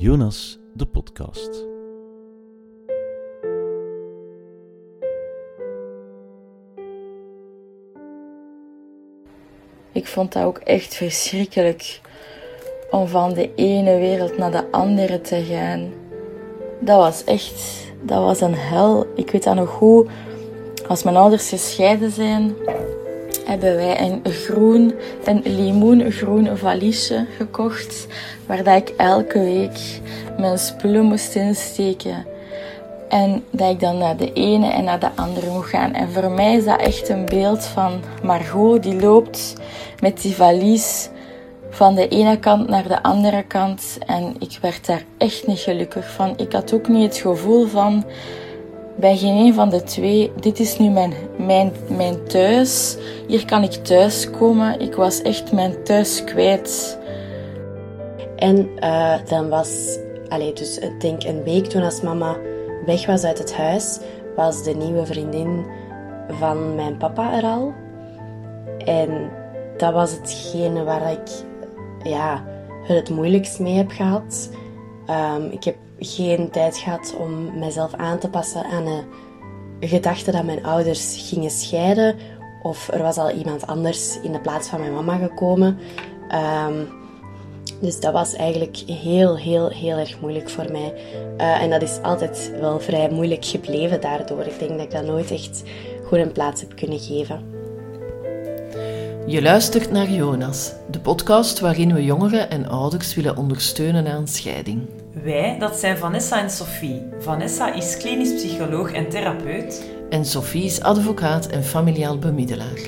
Jonas, de podcast. Ik vond dat ook echt verschrikkelijk om van de ene wereld naar de andere te gaan. Dat was echt, dat was een hel. Ik weet dat nog goed. Als mijn ouders gescheiden zijn, hebben wij een groen, een limoengroen valiesje gekocht, waar dat ik elke week mijn spullen moest insteken. En dat ik dan naar de ene en naar de andere moet gaan. En voor mij is dat echt een beeld van Margot die loopt met die valies van de ene kant naar de andere kant. En ik werd daar echt niet gelukkig van. Ik had ook niet het gevoel van bij geen een van de twee, dit is nu mijn, mijn, mijn thuis. Hier kan ik thuis komen. Ik was echt mijn thuis kwijt. En uh, dan was, allez, dus ik denk een week toen als mama weg was uit het huis, was de nieuwe vriendin van mijn papa er al. En dat was hetgene waar ik ja, het moeilijkst mee heb gehad. Um, ik heb geen tijd gehad om mezelf aan te passen aan de gedachte dat mijn ouders gingen scheiden. Of er was al iemand anders in de plaats van mijn mama gekomen. Um, dus dat was eigenlijk heel, heel, heel erg moeilijk voor mij. Uh, en dat is altijd wel vrij moeilijk gebleven daardoor. Ik denk dat ik dat nooit echt goed een plaats heb kunnen geven. Je luistert naar Jonas, de podcast waarin we jongeren en ouders willen ondersteunen aan scheiding. Wij, dat zijn Vanessa en Sophie. Vanessa is klinisch psycholoog en therapeut. En Sophie is advocaat en familiaal bemiddelaar.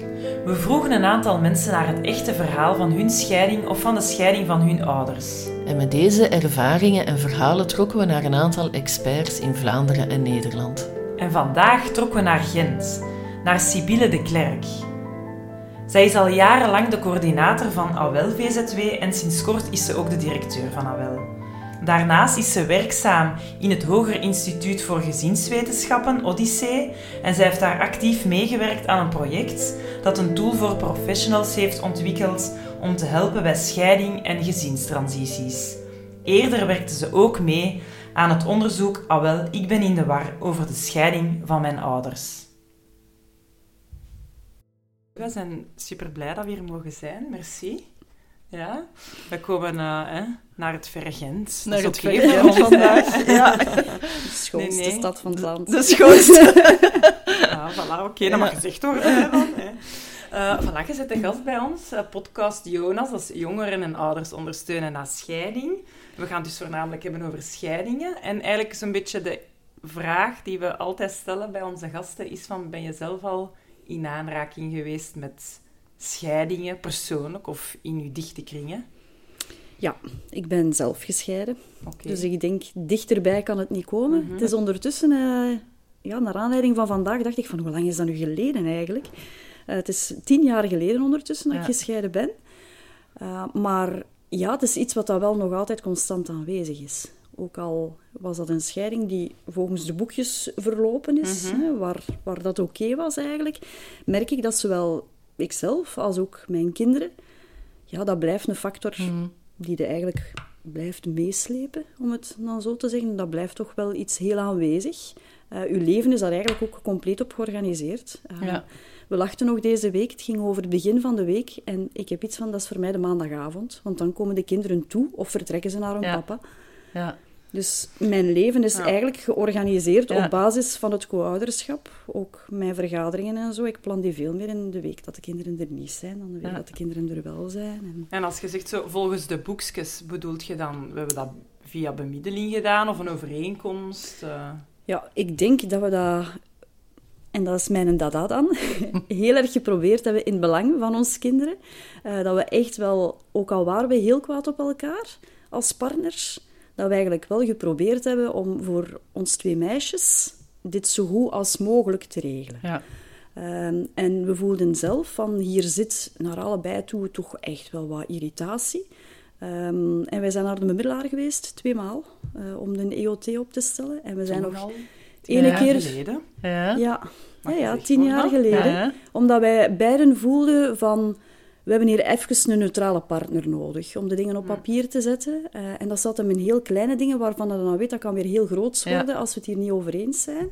We vroegen een aantal mensen naar het echte verhaal van hun scheiding of van de scheiding van hun ouders. En met deze ervaringen en verhalen trokken we naar een aantal experts in Vlaanderen en Nederland. En vandaag trokken we naar Gent, naar Sibylle de Klerk. Zij is al jarenlang de coördinator van AWEL VZW en sinds kort is ze ook de directeur van AWEL. Daarnaast is ze werkzaam in het Hoger Instituut voor Gezinswetenschappen, Odyssee, en zij heeft daar actief meegewerkt aan een project dat een tool voor professionals heeft ontwikkeld om te helpen bij scheiding en gezinstransities. Eerder werkte ze ook mee aan het onderzoek Awel, ik ben in de war over de scheiding van mijn ouders. We zijn super blij dat we hier mogen zijn. Merci. Ja, we komen uh, hè, naar het Vergent. Naar het Vergent vandaag. Ja. De schoonste nee, nee. stad van het land. De schoonste. ja, voilà, oké, okay, dat mag gezegd worden. dan, hè. Uh, voilà, je zit de gast bij ons, uh, podcast Jonas, dat is jongeren en ouders ondersteunen na scheiding. We gaan het dus voornamelijk hebben over scheidingen. En eigenlijk is een beetje de vraag die we altijd stellen bij onze gasten is van, ben je zelf al in aanraking geweest met scheidingen, persoonlijk of in uw dichte kringen? Ja, ik ben zelf gescheiden. Dus ik denk, dichterbij kan het niet komen. Mhm. Het is ondertussen, uh, ja, naar aanleiding van vandaag, dacht ik van, hoe lang is dat nu geleden eigenlijk? Uh, het is tien jaar geleden ondertussen dat ik gescheiden ben. Uh, maar ja, het is iets wat dat wel nog altijd constant aanwezig is. Ook al was dat een scheiding die volgens de boekjes verlopen is, mhm. hè, waar, waar dat oké was eigenlijk, merk ik dat zowel ikzelf als ook mijn kinderen, ja, dat blijft een factor mhm. die er eigenlijk blijft meeslepen, om het dan zo te zeggen. Dat blijft toch wel iets heel aanwezig. Uh, uw leven is daar eigenlijk ook compleet op georganiseerd. Uh, ja. We lachten nog deze week, het ging over het begin van de week. En ik heb iets van, dat is voor mij de maandagavond. Want dan komen de kinderen toe of vertrekken ze naar hun papa. Ja. Dus mijn leven is eigenlijk georganiseerd op basis van het co-ouderschap. Ook mijn vergaderingen en zo. Ik plan die veel meer in de week dat de kinderen er niet zijn dan de week dat de kinderen er wel zijn. En... en als je zegt zo, volgens de boekjes, bedoelt je dan, we hebben dat via bemiddeling gedaan of een overeenkomst? Uh... Ja, ik denk dat we dat en dat is mijn dada dan, heel erg geprobeerd hebben in het belang van onze kinderen. Uh, dat we echt wel, ook al waren we heel kwaad op elkaar als partners, dat we eigenlijk wel geprobeerd hebben om voor ons twee meisjes dit zo goed als mogelijk te regelen. Ja. Um, en we voelden zelf van hier zit naar allebei toe toch echt wel wat irritatie. Um, en wij zijn naar de bemiddelaar geweest, tweemaal, uh, om de EOT op te stellen. En we zijn nog ene keer. Geleden. Ja, ja. ja, ja tien jaar geleden. Omdat wij beiden voelden van we hebben hier even een neutrale partner nodig om de dingen op papier te zetten. Uh, en dat zat hem in heel kleine dingen, waarvan je dan weet dat kan weer heel groot worden als we het hier niet over eens zijn.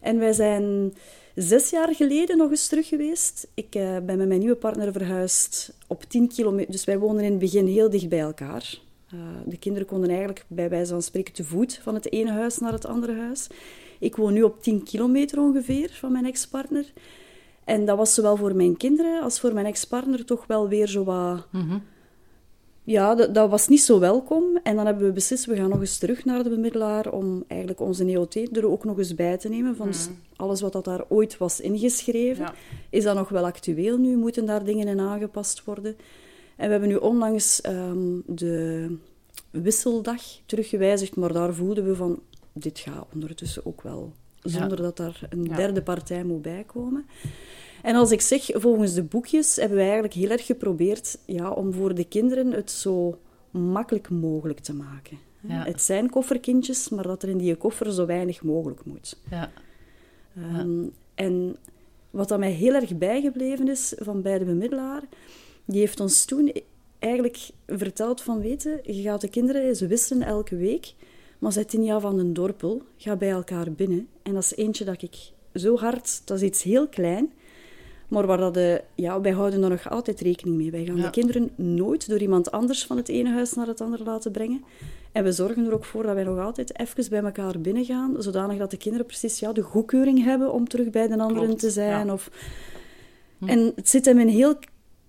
En wij zijn zes jaar geleden nog eens terug geweest. Ik uh, ben met mijn nieuwe partner verhuisd op 10 kilometer. Dus wij woonden in het begin heel dicht bij elkaar. Uh, de kinderen konden eigenlijk bij wijze van spreken te voet van het ene huis naar het andere huis. Ik woon nu op 10 kilometer ongeveer van mijn ex-partner. En dat was zowel voor mijn kinderen als voor mijn ex-partner toch wel weer zo wat... Mm Ja, dat, dat, was niet zo welkom. En dan hebben we beslist, we gaan nog eens terug naar de bemiddelaar om eigenlijk onze NEOT er ook nog eens bij te nemen. Van mhm. alles wat dat daar ooit was ingeschreven. Is dat nog wel actueel nu? Moeten daar dingen in aangepast worden? En we hebben nu onlangs ehm, de wisseldag teruggewijzigd, maar daar voelden we van, dit gaat ondertussen ook wel zonder dat daar een derde partij moet bijkomen. En als ik zeg, volgens de boekjes hebben wij eigenlijk heel erg geprobeerd ja, om voor de kinderen het zo makkelijk mogelijk te maken. Het zijn kofferkindjes, maar dat er in die koffer zo weinig mogelijk moet. Ja. Ehm, en wat dat mij heel erg bijgebleven is van bij de bemiddelaar, die heeft ons toen eigenlijk verteld van, weten, je gaat de kinderen, ze wisselen elke week, maar Zettinia van den Dorpel gaat bij elkaar binnen. En dat is eentje dat ik zo hard... Dat is iets heel klein. Maar waar dat de, ja, wij houden er nog altijd rekening mee. Wij gaan de kinderen nooit door iemand anders van het ene huis naar het andere laten brengen. En we zorgen er ook voor dat wij nog altijd even bij elkaar binnen gaan, zodanig dat de kinderen precies ja, de goedkeuring hebben om terug bij de anderen te zijn. Of... Hm. En het zit hem in heel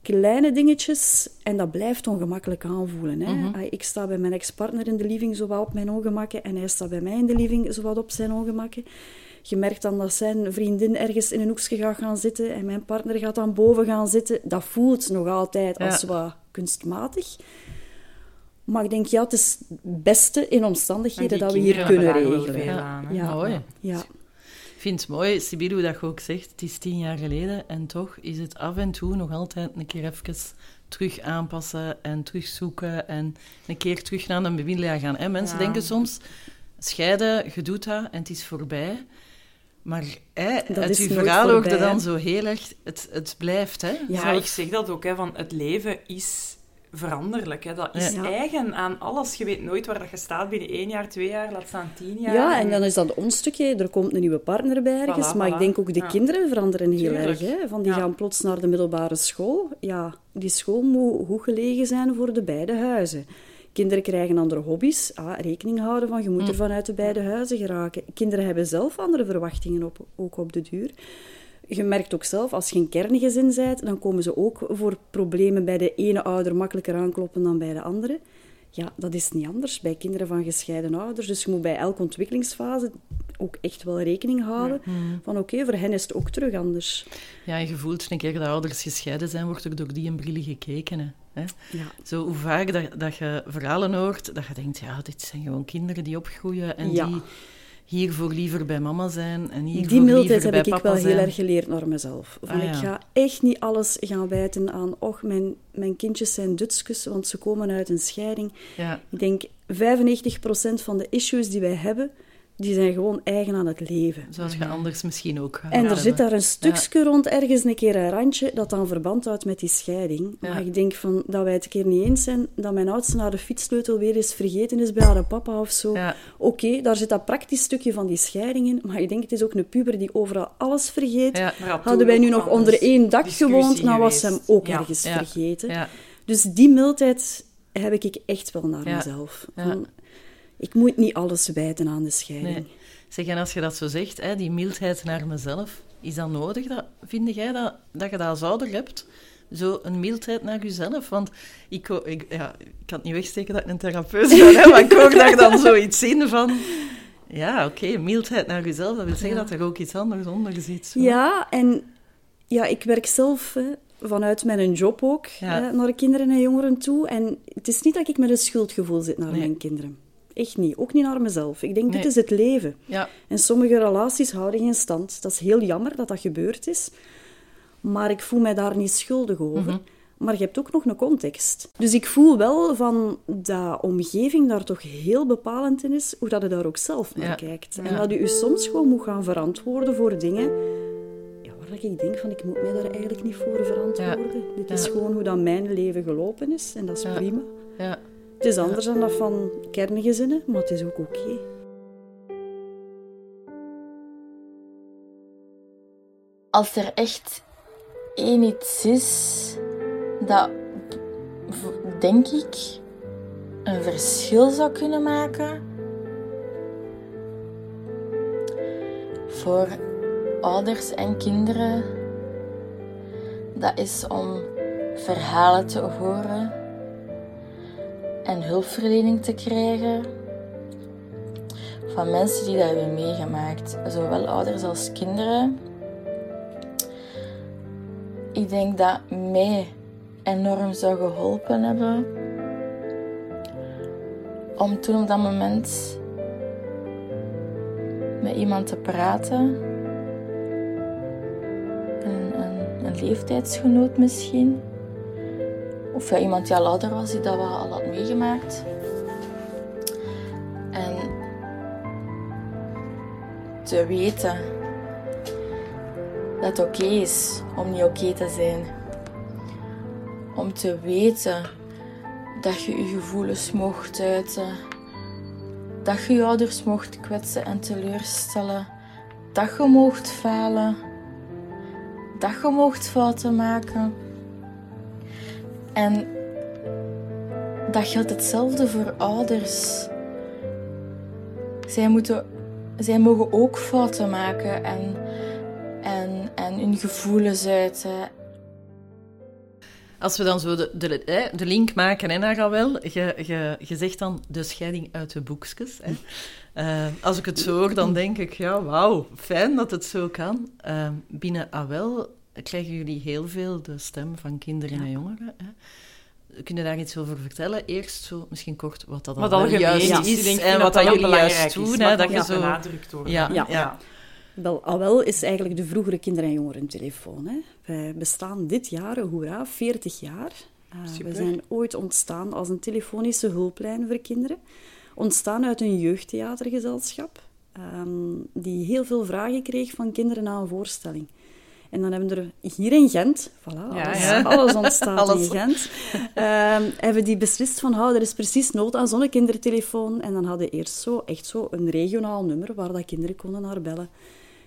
kleine dingetjes en dat blijft ongemakkelijk aanvoelen. Hè? Mhm. Ik sta bij mijn ex-partner in de living zowel op mijn ongemakken en hij staat bij mij in de living zowel op zijn ongemakken. Je merkt dan dat zijn vriendin ergens in een hoekje gaat gaan zitten en mijn partner gaat dan boven gaan zitten. Dat voelt nog altijd als wat kunstmatig. Maar ik denk, ja, het is het beste in omstandigheden dat we hier kunnen regelen. Ja. ja. Mooi. Ja vind het mooi, Sibyl, hoe dat je ook zegt, het is tien jaar geleden en toch is het af en toe nog altijd een keer even terug aanpassen en terugzoeken en een keer terug naar een bemiddelaar gaan. Hè? Mensen denken soms, scheiden, je doet dat en het is voorbij. Maar hè, uit uw verhaal hoorde dan zo heel erg, het, het blijft. Hè? Ja, ik zeg dat ook, hè, van het leven is veranderlijk. Hè. Dat is eigen aan alles. Je weet nooit waar dat je staat binnen één jaar, twee jaar, laat staan tien jaar. Ja, en dan is dat ons stukje. Er komt een nieuwe partner bij ergens. maar ik denk ook de kinderen veranderen heel erg. Hè. Van die gaan plots naar de middelbare school. Ja, die school moet goed gelegen zijn voor de beide huizen. Kinderen krijgen andere hobby's. Ah, rekening houden van je moet er mm. vanuit de beide huizen geraken. Kinderen hebben zelf andere verwachtingen op, ook op de duur je merkt ook zelf, als je een kerngezin bent, dan komen ze ook voor problemen bij de ene ouder makkelijker aankloppen dan bij de andere. Ja, dat is niet anders bij kinderen van gescheiden ouders. Dus je moet bij elke ontwikkelingsfase ook echt wel rekening houden mm. van oké, voor hen is het ook terug anders. Ja, je voelt een keer dat ouders gescheiden zijn, wordt er door die een bril gekeken. Hè? Ja. Zo hoe vaak dat, dat je verhalen hoort, dat je denkt, ja, dit zijn gewoon kinderen die opgroeien en die hiervoor liever bij mama zijn en hiervoor Die mildheid heb ik wel heel erg geleerd naar mezelf. Van, ah, Ik ga echt niet alles gaan wijten aan... Och, mijn, mijn kindjes zijn Dutskus, want ze komen uit een scheiding. Ja. Ik denk, 95% van de issues die wij hebben die zijn gewoon eigen aan het leven. Zoals je anders misschien ook En er zit daar een stukje rond, ergens een keer een randje, dat dan verband houdt met die scheiding. Maar ik denk van, dat wij het een keer niet eens zijn, dat mijn oudste naar de fietssleutel weer eens vergeten is bij haar papa of zo. Oké, daar zit dat praktisch stukje van die scheiding in, maar ik denk, het is ook een puber die overal alles vergeet. Hadden wij nu nog onder één dak gewoond, dan was hem ook ergens vergeten. Dus die mildheid heb ik echt wel naar mezelf. Van, ik moet niet alles wijten aan de scheiding. Nee. Zeg, en als je dat zo zegt, hè, die mildheid naar mezelf, is dat nodig? Dat, vind jij dat, dat je dat als ouder hebt? Zo een mildheid naar jezelf? Want ik, ik, ja, ik kan het niet wegsteken dat ik een therapeut ben, hè, maar ik hoor daar dan zoiets in van... Ja, oké, mildheid naar jezelf, dat wil zeggen dat er ook iets anders onder zit. Zo. Ja, en ja, ik werk zelf hè, vanuit mijn job ook hè, naar kinderen en jongeren toe. En het is niet dat ik met een schuldgevoel zit naar mijn kinderen. Echt niet. Ook niet naar mezelf. Ik denk, dit is het leven. Ja. En sommige relaties houden geen stand. Dat is heel jammer dat dat gebeurd is. Maar ik voel mij daar niet schuldig over. Mhm. Maar je hebt ook nog een context. Dus ik voel wel van dat omgeving daar toch heel bepalend in is, hoe dat je daar ook zelf naar kijkt. En dat je je soms gewoon moet gaan verantwoorden voor dingen ja, waar dat ik denk van ik moet mij daar eigenlijk niet voor verantwoorden. Dit is gewoon hoe dat mijn leven gelopen is en dat is prima. Het is anders dan dat van kerngezinnen, maar het is ook oké. Als er echt één iets is dat, denk ik, een verschil zou kunnen maken voor ouders en kinderen, dat is om verhalen te horen en hulpverlening te krijgen van mensen die dat hebben meegemaakt, zowel ouders als kinderen. Ik denk dat mij enorm zou geholpen hebben om toen op dat moment met iemand te praten. Een, een, een leeftijdsgenoot misschien. Of iemand die al ouder was, die dat wel al had meegemaakt. En te weten dat het oké is om niet oké te zijn. Om te weten dat je je gevoelens mocht uiten. Dat je je ouders mocht kwetsen en teleurstellen. Dat je mocht falen. Dat je mocht fouten maken. En dat geldt hetzelfde voor ouders. Zij, moeten, zij mogen ook fouten maken en, en, en hun gevoelens uiten. Als we dan zo de, de, de link maken hè, naar Awel, je, je, je zegt dan de scheiding uit de boekjes. Hè. Uh, als ik het zo hoor, dan denk ik, ja, wauw, fijn dat het zo kan. Uh, binnen Awel krijgen jullie heel veel de stem van kinderen en jongeren. Hè. Kun je daar iets over vertellen? Eerst zo, misschien kort, wat dat wat juist ja. is en wat dat jullie juist doen. Hè, dat je zo benadrukt wordt. Ja, ja. ja. Wel, AWEL is eigenlijk de vroegere kinder- en jongerentelefoon. Hè. Wij bestaan dit jaar, hoera, 40 jaar. Uh, we zijn ooit ontstaan als een telefonische hulplijn voor kinderen. Ontstaan uit een jeugdtheatergezelschap, um, die heel veel vragen kreeg van kinderen na een voorstelling. En dan hebben we er hier in Gent, voilà, alles, alles ontstaat in Gent, um, hebben die beslist van, oh, er is precies nood aan zo'n kindertelefoon. En dan hadden we eerst zo, echt zo een regionaal nummer waar dat kinderen konden naar bellen.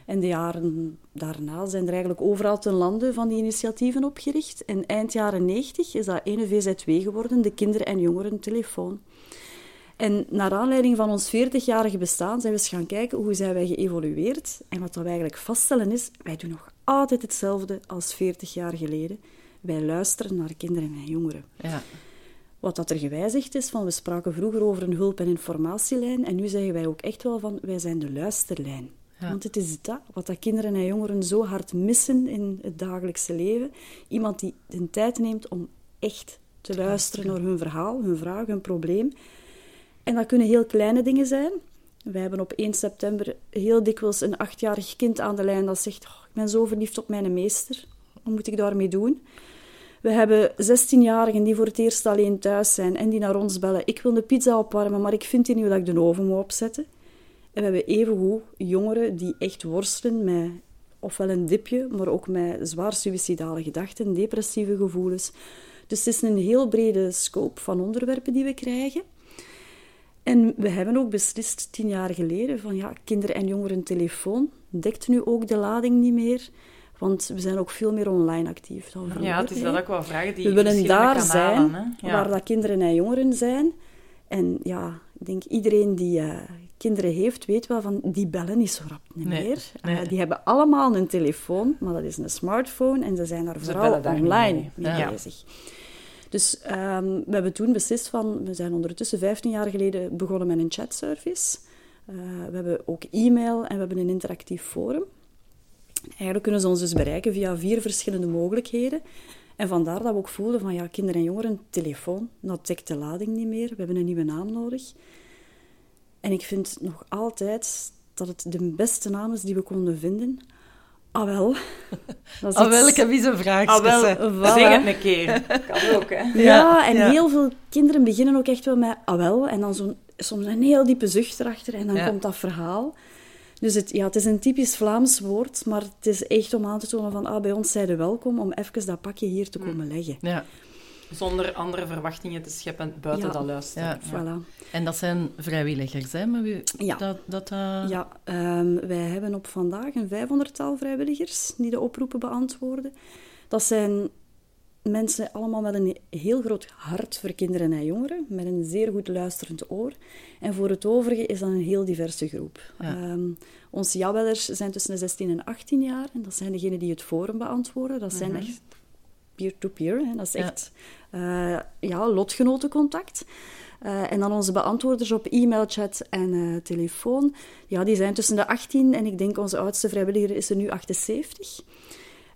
En de jaren daarna zijn er eigenlijk overal ten lande van die initiatieven opgericht. En eind jaren 90 is dat ene VZW geworden, de Kinder- en Jongerentelefoon. En naar aanleiding van ons 40-jarige bestaan zijn we eens gaan kijken hoe zijn wij geëvolueerd. En wat we eigenlijk vaststellen is, wij doen nog altijd hetzelfde als 40 jaar geleden. Wij luisteren naar kinderen en jongeren. Ja. Wat dat er gewijzigd is, van we spraken vroeger over een hulp- en informatielijn en nu zeggen wij ook echt wel van wij zijn de luisterlijn. Want het is dat, wat dat kinderen en jongeren zo hard missen in het dagelijkse leven. Iemand die de tijd neemt om echt te luisteren naar hun verhaal, hun vraag, hun probleem. En dat kunnen heel kleine dingen zijn. Wij hebben op 1 september heel dikwijls een achtjarig kind aan de lijn dat zegt: oh, ben zo verliefd op mijn meester. Wat moet ik daarmee doen? We hebben 16-jarigen die voor het eerst alleen thuis zijn en die naar ons bellen: Ik wil een pizza opwarmen, maar ik vind niet hoe ik de oven moet opzetten. En we hebben evengoed jongeren die echt worstelen met ofwel een dipje, maar ook met zwaar suïcidale gedachten, depressieve gevoelens. Dus het is een heel brede scope van onderwerpen die we krijgen. En we hebben ook beslist tien jaar geleden van ja, kinderen en jongeren telefoon dekt nu ook de lading niet meer. Want we zijn ook veel meer online actief dan vroeger. Ja, het is dat ook wel vragen die We willen daar zijn waar dat kinderen en jongeren zijn. En ja, ik denk iedereen die uh, kinderen heeft, weet wel van die bellen niet zo rap niet meer. Uh, die hebben allemaal een telefoon, maar dat is een smartphone en ze zijn daar vooral online mee bezig. Dus um, we hebben toen beslist van, we zijn ondertussen 15 jaar geleden begonnen met een chatservice. Uh, we hebben ook e-mail en we hebben een interactief forum. Eigenlijk kunnen ze ons dus bereiken via vier verschillende mogelijkheden. En vandaar dat we ook voelden van ja, kinderen en jongeren, telefoon, dat dekt de lading niet meer. We hebben een nieuwe naam nodig. En ik vind nog altijd dat het de beste naam is die we konden vinden. Ah wel. Dat ah wel, ik heb eens een vraag. Ah wel, zeg het een keer. Kan ook, hè. Ja, ja en heel veel kinderen beginnen ook echt wel met ah wel. En dan zo'n, soms een heel diepe zucht erachter en dan komt dat verhaal. Dus het, ja, het is een typisch Vlaams woord, maar het is echt om aan te tonen van ah, bij ons zijde welkom om even dat pakje hier te komen leggen. Ja. Zonder andere verwachtingen te scheppen buiten dat luisteren. Ja, Voilà. En dat zijn vrijwilligers, hè? Maar wie, ja. Dat, dat, uh... ja um, wij hebben op vandaag een vijfhonderdtal vrijwilligers die de oproepen beantwoorden. Dat zijn mensen allemaal met een heel groot hart voor kinderen en jongeren, met een zeer goed luisterend oor. En voor het overige is dat een heel diverse groep. Ja. Um, onze jawellers zijn tussen de 16 en 18 jaar en dat zijn degenen die het forum beantwoorden. Dat zijn mhm. echt peer-to-peer, dat is echt ja. Uh, ja, lotgenotencontact. Uh, en dan onze beantwoorders op e-mail, chat en uh, telefoon. Ja, die zijn tussen de 18 en ik denk onze oudste vrijwilliger is er nu 78.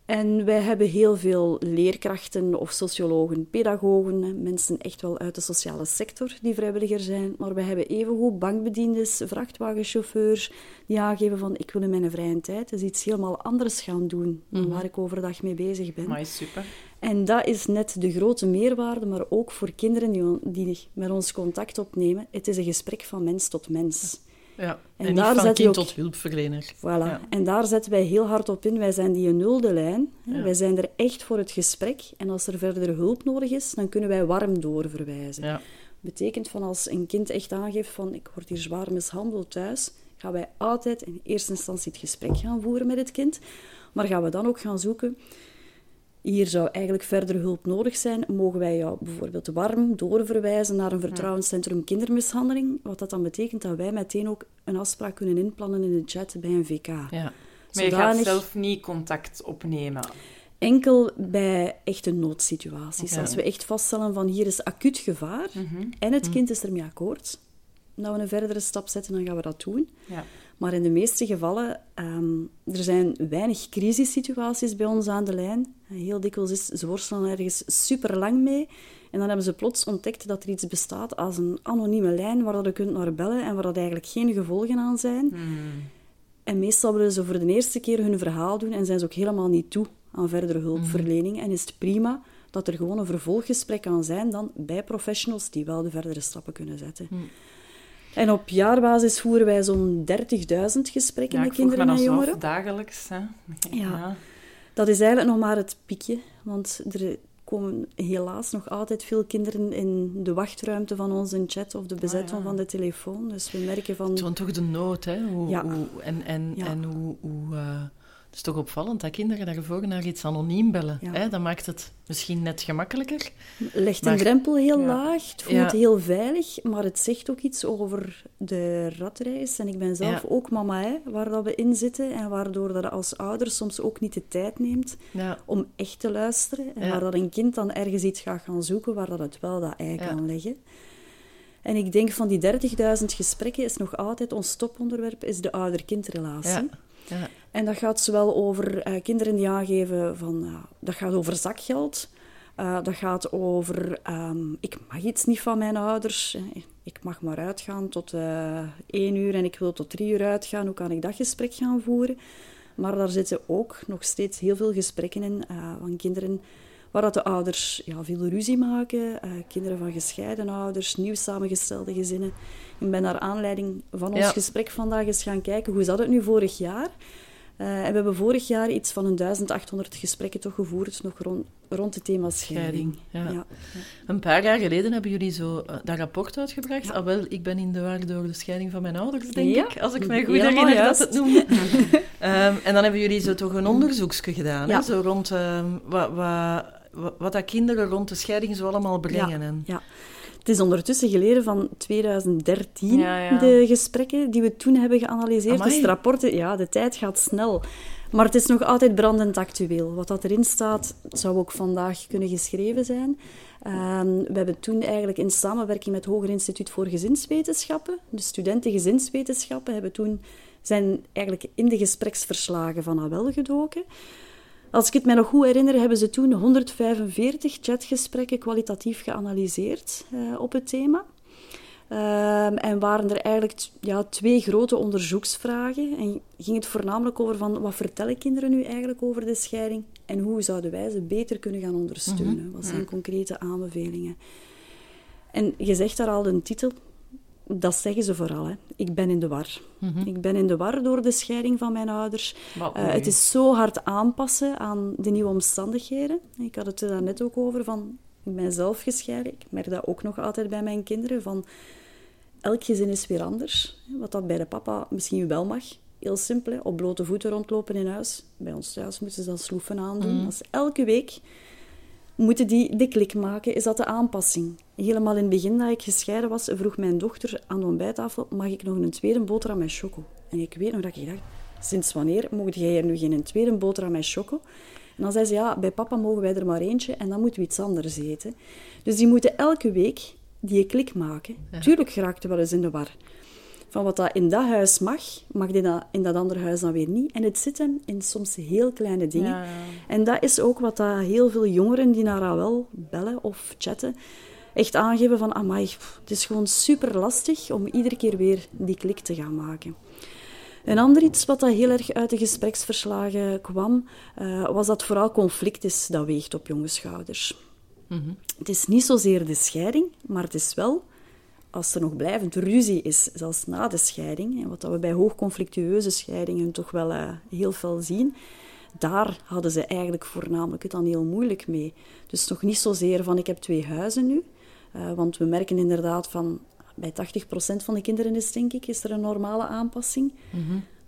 En wij hebben heel veel leerkrachten of sociologen, pedagogen, mensen echt wel uit de sociale sector die vrijwilliger zijn. Maar we hebben evengoed bankbediendes, vrachtwagenchauffeurs die aangeven van ik wil in mijn vrije tijd dus iets helemaal anders gaan doen dan mhm. waar ik overdag mee bezig ben. Maar super. En dat is net de grote meerwaarde, maar ook voor kinderen die, die met ons contact opnemen. Het is een gesprek van mens tot mens. Ja, en, en daar van kind ook... tot hulpverlener. Voilà. En daar zetten wij heel hard op in. Wij zijn die nulde lijn. Wij zijn er echt voor het gesprek. En als er verder hulp nodig is, dan kunnen wij warm doorverwijzen. Ja. betekent van als een kind echt aangeeft van ik word hier zwaar mishandeld thuis, gaan wij altijd in eerste instantie het gesprek gaan voeren met het kind. Maar gaan we dan ook gaan zoeken hier zou eigenlijk verder hulp nodig zijn, mogen wij jou bijvoorbeeld warm doorverwijzen naar een vertrouwenscentrum kindermishandeling. Wat dat dan betekent dat wij meteen ook een afspraak kunnen inplannen in de chat bij een VK. Ja. Maar je gaat zelf niet contact opnemen? Enkel bij echte noodsituaties. Als we echt vaststellen van hier is acuut gevaar mhm. en het mhm. kind is ermee akkoord, dat we een verdere stap zetten, dan gaan we dat doen. Ja. Maar in de meeste gevallen, um, er zijn weinig crisissituaties bij ons aan de lijn. Heel dikwijls is ze worstelen ergens super lang mee. En dan hebben ze plots ontdekt dat er iets bestaat als een anonieme lijn waar je kunt naar bellen en waar dat eigenlijk geen gevolgen aan zijn. Hmm. En meestal willen ze voor de eerste keer hun verhaal doen en zijn ze ook helemaal niet toe aan verdere hulpverlening. Hmm. En is het prima dat er gewoon een vervolggesprek kan zijn dan bij professionals die wel de verdere stappen kunnen zetten. Hmm. En op jaarbasis voeren wij zo'n 30.000 gesprekken met kinderen en jongeren. dagelijks. Hè? Ja. dat is eigenlijk nog maar het piekje. Want er komen helaas nog altijd veel kinderen in de wachtruimte van onze chat of de bezetting ah, van de telefoon. Dus we merken van... Het toch de nood, hè? Hoe, ja. hoe en, en, en hoe... hoe uh het is toch opvallend dat kinderen daarvoor naar iets anoniem bellen. Hè? Dat maakt het misschien net gemakkelijker. Legt een drempel heel laag, het voelt heel veilig, maar het zegt ook iets over de ratreis. En ik ben zelf ook mama, hè, waar dat we in zitten en waardoor dat als ouder soms ook niet de tijd neemt om echt te luisteren. En waar dat een kind dan ergens iets gaat gaan zoeken waar dat het wel dat ei kan leggen. En ik denk van die 30.000 gesprekken is nog altijd ons toponderwerp, is de ouder-kindrelatie. En dat gaat zowel over uh, kinderen die aangeven van... Dat gaat over zakgeld. Uh, dat gaat over... Um, ik mag iets niet van mijn ouders. Ik mag maar uitgaan tot één uur en ik wil tot drie uur uitgaan. Hoe kan ik dat gesprek gaan voeren? Maar daar zitten ook nog steeds heel veel gesprekken in van kinderen waar dat de ouders ja, veel ruzie maken. kinderen van gescheiden ouders, nieuw samengestelde gezinnen. Ik ben naar aanleiding van ons gesprek vandaag eens gaan kijken, hoe zat het nu vorig jaar? Uh, en we hebben vorig jaar iets van een 1800 gesprekken toch gevoerd, nog rond, rond het thema scheiding. Ja. ja. Een paar jaar geleden hebben jullie zo uh, dat rapport uitgebracht. Ja. Ah, wel, ik ben in de war door de scheiding van mijn ouders, denk ik. Als ik mij goed herinner dat het noemde. um, en dan hebben jullie zo toch een onderzoekje gedaan, hè? zo rond um, wat, wat, wat, dat kinderen rond de scheiding zo allemaal brengen. En... ja. Het is ondertussen geleden van 2013, de gesprekken die we toen hebben geanalyseerd. Dus de rapporten, ja, de tijd gaat snel. Maar het is nog altijd brandend actueel. Wat dat erin staat, zou ook vandaag kunnen geschreven zijn. Ehm, we hebben toen eigenlijk in samenwerking met het Hoger Instituut voor Gezinswetenschappen, de studenten gezinswetenschappen, hebben toen, zijn eigenlijk in de gespreksverslagen van AWEL gedoken. Als ik het mij nog goed herinner, hebben ze toen 145 chatgesprekken kwalitatief geanalyseerd uh, op het thema. Um, en waren er eigenlijk ja, twee grote onderzoeksvragen. En ging het voornamelijk over van wat vertellen kinderen nu eigenlijk over de scheiding en hoe zouden wij ze beter kunnen gaan ondersteunen? Mhm. Wat zijn concrete aanbevelingen? En je zegt daar al een titel, Dat zeggen ze vooral. Hè. Ik ben in de war. Mhm. Ik ben in de war door de scheiding van mijn ouders. Eh, het is zo hard aanpassen aan de nieuwe omstandigheden. Ik had het er daar net ook over van ik ben zelf gescheiden. Ik merk dat ook nog altijd bij mijn kinderen. Van elk gezin is weer anders. Wat dat bij de papa misschien wel mag. Heel simpel, hè, op blote voeten rondlopen in huis. Bij ons thuis moeten ze dan sloeven aandoen. Dat is elke week moeten die de klik maken. Is dat de aanpassing? Helemaal in het begin dat ik gescheiden was, vroeg mijn dochter aan de ontbijttafel, mag ik nog een tweede boterham met choco? En ik weet nog dat ik dacht, sinds wanneer mocht jij hier nu geen tweede boterham met choco? En dan zei ze, ja, bij papa mogen wij er maar eentje en dan moeten we iets anders eten. Dus die moeten elke week die klik maken. Tuurlijk geraakte wel eens in de war. Van wat dat in dat huis mag, mag in dat, in dat andere huis dan weer niet. En het zit hem in soms heel kleine dingen. Ja, ja. En dat is ook wat dat heel veel jongeren die naar wel bellen of chatten, echt aangeven van, amai, pff, het is gewoon super lastig om iedere keer weer die klik te gaan maken. Een ander iets wat dat heel erg uit de gespreksverslagen kwam, eh, was dat vooral conflict is dat weegt op jonge schouders. Het is niet zozeer de scheiding, maar het is wel, als er nog blijvend ruzie is, zelfs na de scheiding, wat dat we bij hoogconflictueuze scheidingen toch wel eh, heel veel zien, daar hadden ze eigenlijk voornamelijk het dan heel moeilijk mee. Dus nog niet zozeer van ik heb twee huizen nu, eh, want we merken inderdaad van bij 80% van de kinderen is denk ik is er een normale aanpassing.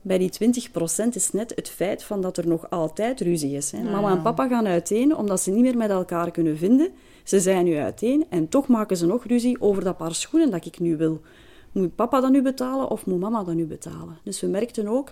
Bij die 20% is net het feit van dat er nog altijd ruzie is. Hè. Mama en papa gaan uiteen omdat ze niet meer met elkaar kunnen vinden. Ze zijn nu uiteen en toch maken ze nog ruzie over dat paar schoenen dat ik nu wil. Moet papa dat nu betalen of moet mama dat nu betalen? Dus we merkten ook,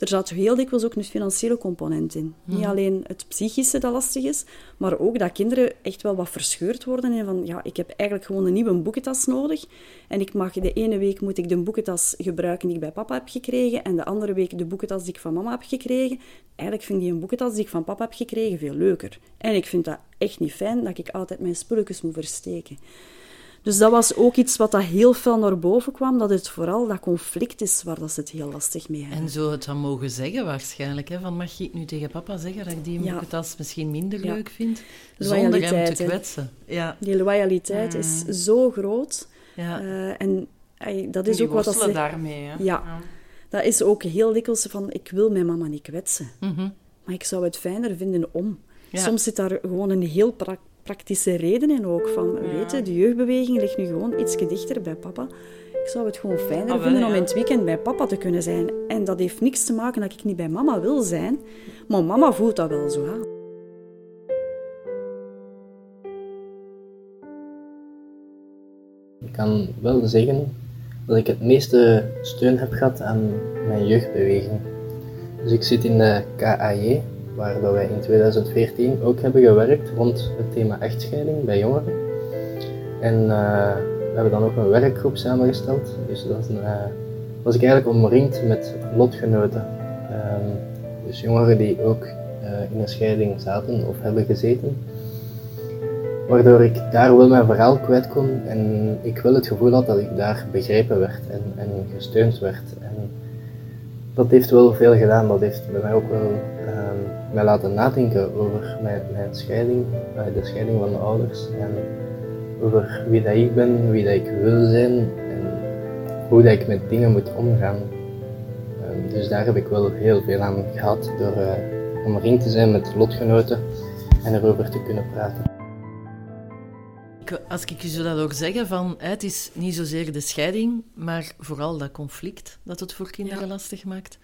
er zat heel dikwijls ook een financiële component in. Niet alleen het psychische dat lastig is, maar ook dat kinderen echt wel wat verscheurd worden. En van, ja, ik heb eigenlijk gewoon een nieuwe boekentas nodig. En ik mag, de ene week moet ik de boekentas gebruiken die ik bij papa heb gekregen. En de andere week de boekentas die ik van mama heb gekregen. Eigenlijk vind ik die een boekentas die ik van papa heb gekregen veel leuker. En ik vind dat echt niet fijn dat ik altijd mijn spulletjes moet versteken. Dus dat was ook iets wat dat heel fel naar boven kwam, dat het vooral dat conflict is waar dat ze het heel lastig mee hebben. En zo het dan mogen zeggen waarschijnlijk. Hè? Van, mag ik nu tegen papa zeggen dat ik die Ja. boekentas misschien minder Ja. leuk vind? Zonder hem te kwetsen. Ja, Die loyaliteit is zo groot. ja. Eh, en dat is Die ook wat dat ze... daarmee. Hè. Ja. Dat is ook heel dikwijls van, ik wil mijn mama niet kwetsen. Mhm. Maar ik zou het fijner vinden om. Ja. Soms zit daar gewoon een heel pra- praktische reden in ook. Van, weet je, de jeugdbeweging ligt nu gewoon iets dichter bij papa. Ik zou het gewoon fijner Ah, wel, vinden om ja. in het weekend bij papa te kunnen zijn. En dat heeft niks te maken dat ik niet bij mama wil zijn. Maar mama voelt dat wel zo aan. Ik kan wel zeggen dat ik het meeste steun heb gehad aan mijn jeugdbeweging. Dus ik zit in de KAJ, waar dat wij in 2014 ook hebben gewerkt rond het thema echtscheiding bij jongeren. En eh, we hebben dan ook een werkgroep samengesteld. Dus dan eh, was ik eigenlijk omringd met lotgenoten. Ehm, dus jongeren die ook eh, in een scheiding zaten of hebben gezeten waardoor ik daar wel mijn verhaal kwijt kon en ik wel het gevoel had dat ik daar begrepen werd en, en gesteund werd. En dat heeft wel veel gedaan, dat heeft bij mij ook wel ehm, mij laten nadenken over mijn, scheiding, eh, de scheiding van mijn ouders en over wie dat ik ben, wie dat ik wil zijn en hoe dat ik met dingen moet omgaan. Ehm, dus daar heb ik wel heel veel aan gehad door eh, omringd te zijn met lotgenoten en erover te kunnen praten. Ik- Als ik je zo dat ook zeggen, van, het is niet zozeer de scheiding, maar vooral dat conflict dat het voor kinderen lastig maakt.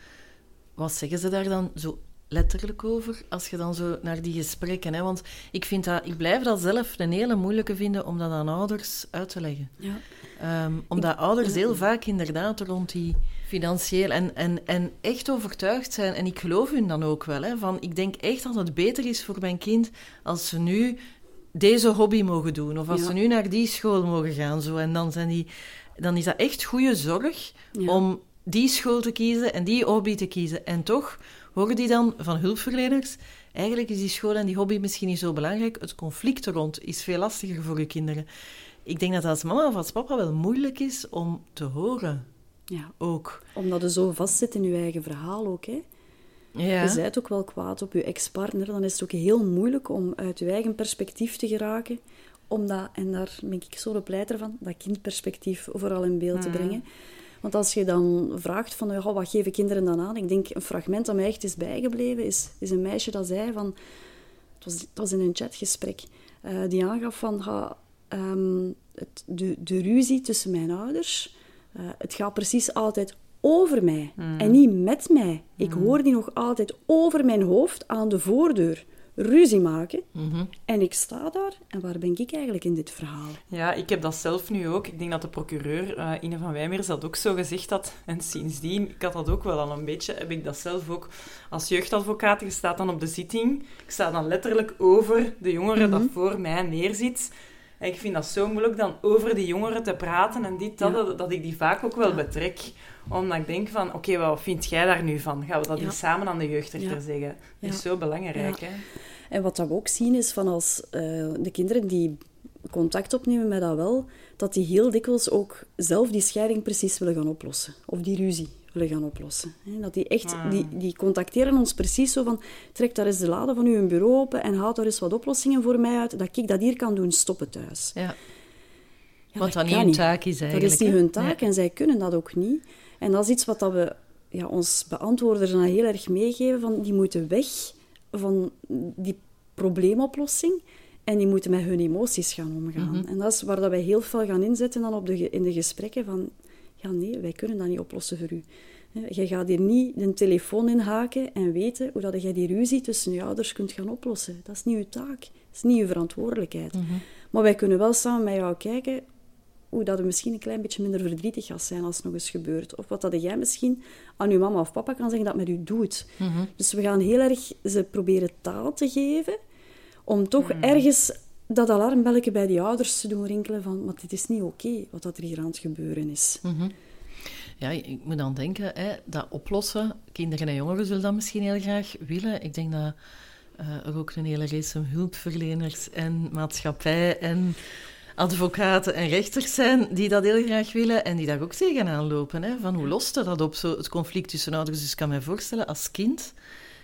Wat zeggen ze daar dan zo letterlijk over, als je dan zo naar die gesprekken... Hè? Want ik, vind dat, ik blijf dat zelf een hele moeilijke vinden om dat aan ouders uit te leggen. Ja. Ehm, omdat ouders heel vaak inderdaad rond die financieel en, en, en echt overtuigd zijn. En ik geloof hun dan ook wel. Hè, van, ik denk echt dat het beter is voor mijn kind als ze nu deze hobby mogen doen. Of als Ja. ze nu naar die school mogen gaan. Zo. En dan, zijn die, dan is dat echt goede zorg Ja. om die school te kiezen en die hobby te kiezen. En toch horen die dan van hulpverleners... Eigenlijk is die school en die hobby misschien niet zo belangrijk. Het conflict er rond is veel lastiger voor je kinderen. Ik denk dat dat als mama of als papa wel moeilijk is om te horen. Ja. Ook. Omdat je zo vastzit in je eigen verhaal ook. Hè. Ja. Je bent ook wel kwaad op je ex-partner. Dan is het ook heel moeilijk om uit je eigen perspectief te geraken. omdat, en daar ben ik zo de pleiter van, dat kindperspectief vooral in beeld te brengen. Want als je dan vraagt van, oh, wat geven kinderen dan aan? Ik denk, een fragment dat mij echt is bijgebleven, is, is een meisje dat zei van... Het was, het was in een chatgesprek. Uh, die aangaf van, ha, um, het, de, de ruzie tussen mijn ouders... Uh, het gaat precies altijd over mij en niet met mij. Ik hoor die nog altijd over mijn hoofd aan de voordeur ruzie maken. Mhm. En ik sta daar en waar ben ik eigenlijk in dit verhaal? Ja, ik heb dat zelf nu ook. Ik denk dat de procureur, uh, Ine van Wijmers, dat ook zo gezegd had. En sindsdien, ik had dat ook wel al een beetje, heb ik dat zelf ook als jeugdadvocaat. Je staat dan op de zitting. Ik sta dan letterlijk over de jongere dat mhm. voor mij neerzit. En ik vind dat zo moeilijk dan over die jongeren te praten en dit, dat, dat, ik die vaak ook wel betrek. Omdat ik denk van, oké, wat vind jij daar nu van? Gaan we dat samen aan de jeugdrechter zeggen? Dat is zo belangrijk, hè? En wat we ook zien is van als uh, de kinderen die contact opnemen met dat wel, dat die heel dikwijls ook zelf die scheiding precies willen gaan oplossen. Of die ruzie willen gaan oplossen. Dat die echt, ah. die, die contacteren ons precies zo van, trek daar eens de lade van uw bureau open en haal daar eens wat oplossingen voor mij uit, dat ik dat hier kan doen stoppen thuis. Ja. Ja, Wat dan niet hun taak is eigenlijk. Dat is niet hun taak en zij kunnen dat ook niet. En dat is iets wat dat we ja, ons beantwoorders dan heel erg meegeven, van die moeten weg van die probleemoplossing en die moeten met hun emoties gaan omgaan. Mhm. En dat is waar dat wij heel veel gaan inzetten dan op de, in de gesprekken van ja nee, wij kunnen dat niet oplossen voor u. Je gaat hier niet de telefoon inhaken en weten hoe dat jij die ruzie tussen je ouders kunt gaan oplossen. Dat is niet uw taak. Dat is niet uw verantwoordelijkheid. Mhm. Maar wij kunnen wel samen met jou kijken hoe dat we misschien een klein beetje minder verdrietig gaat zijn als het nog eens gebeurt. Of wat dat jij misschien aan je mama of papa kan zeggen dat met u doet. Mhm. Dus we gaan heel erg ze proberen taal te geven om toch mhm. ergens dat alarmbelletje bij die ouders te doen rinkelen van maar dit is niet oké wat dat er hier aan het gebeuren is. Mhm. Ja, ik moet dan denken, hè, dat oplossen, kinderen en jongeren zullen dat misschien heel graag willen. Ik denk dat uh, er ook een hele race hulpverleners en maatschappij en advocaten en rechters zijn die dat heel graag willen en die daar ook tegenaan lopen. Hè, van hoe lost dat op, zo, het conflict tussen ouders? Dus ik kan me voorstellen, als kind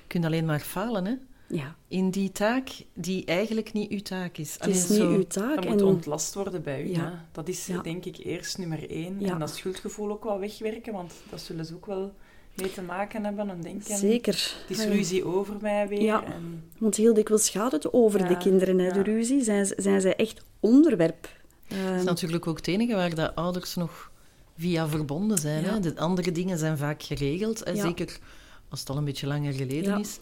kun je alleen maar falen. Hè? Ja. In die taak die eigenlijk niet uw taak is. Het is niet uw taak. Dat moet ontlast worden bij u. Ja. Dat is denk ik eerst nummer één. En dat schuldgevoel ook wel wegwerken, want dat zullen ze ook wel mee te maken hebben en denken... Zeker. Het is ruzie over mij weer. Ja, en... want heel dikwijls gaat het over de kinderen, hè, de ruzie. Zijn, zijn zij echt onderwerp. Dat is ehm, natuurlijk ook het enige waar de ouders nog via verbonden zijn. Hè? De andere dingen zijn vaak geregeld. En zeker als het al een beetje langer geleden is.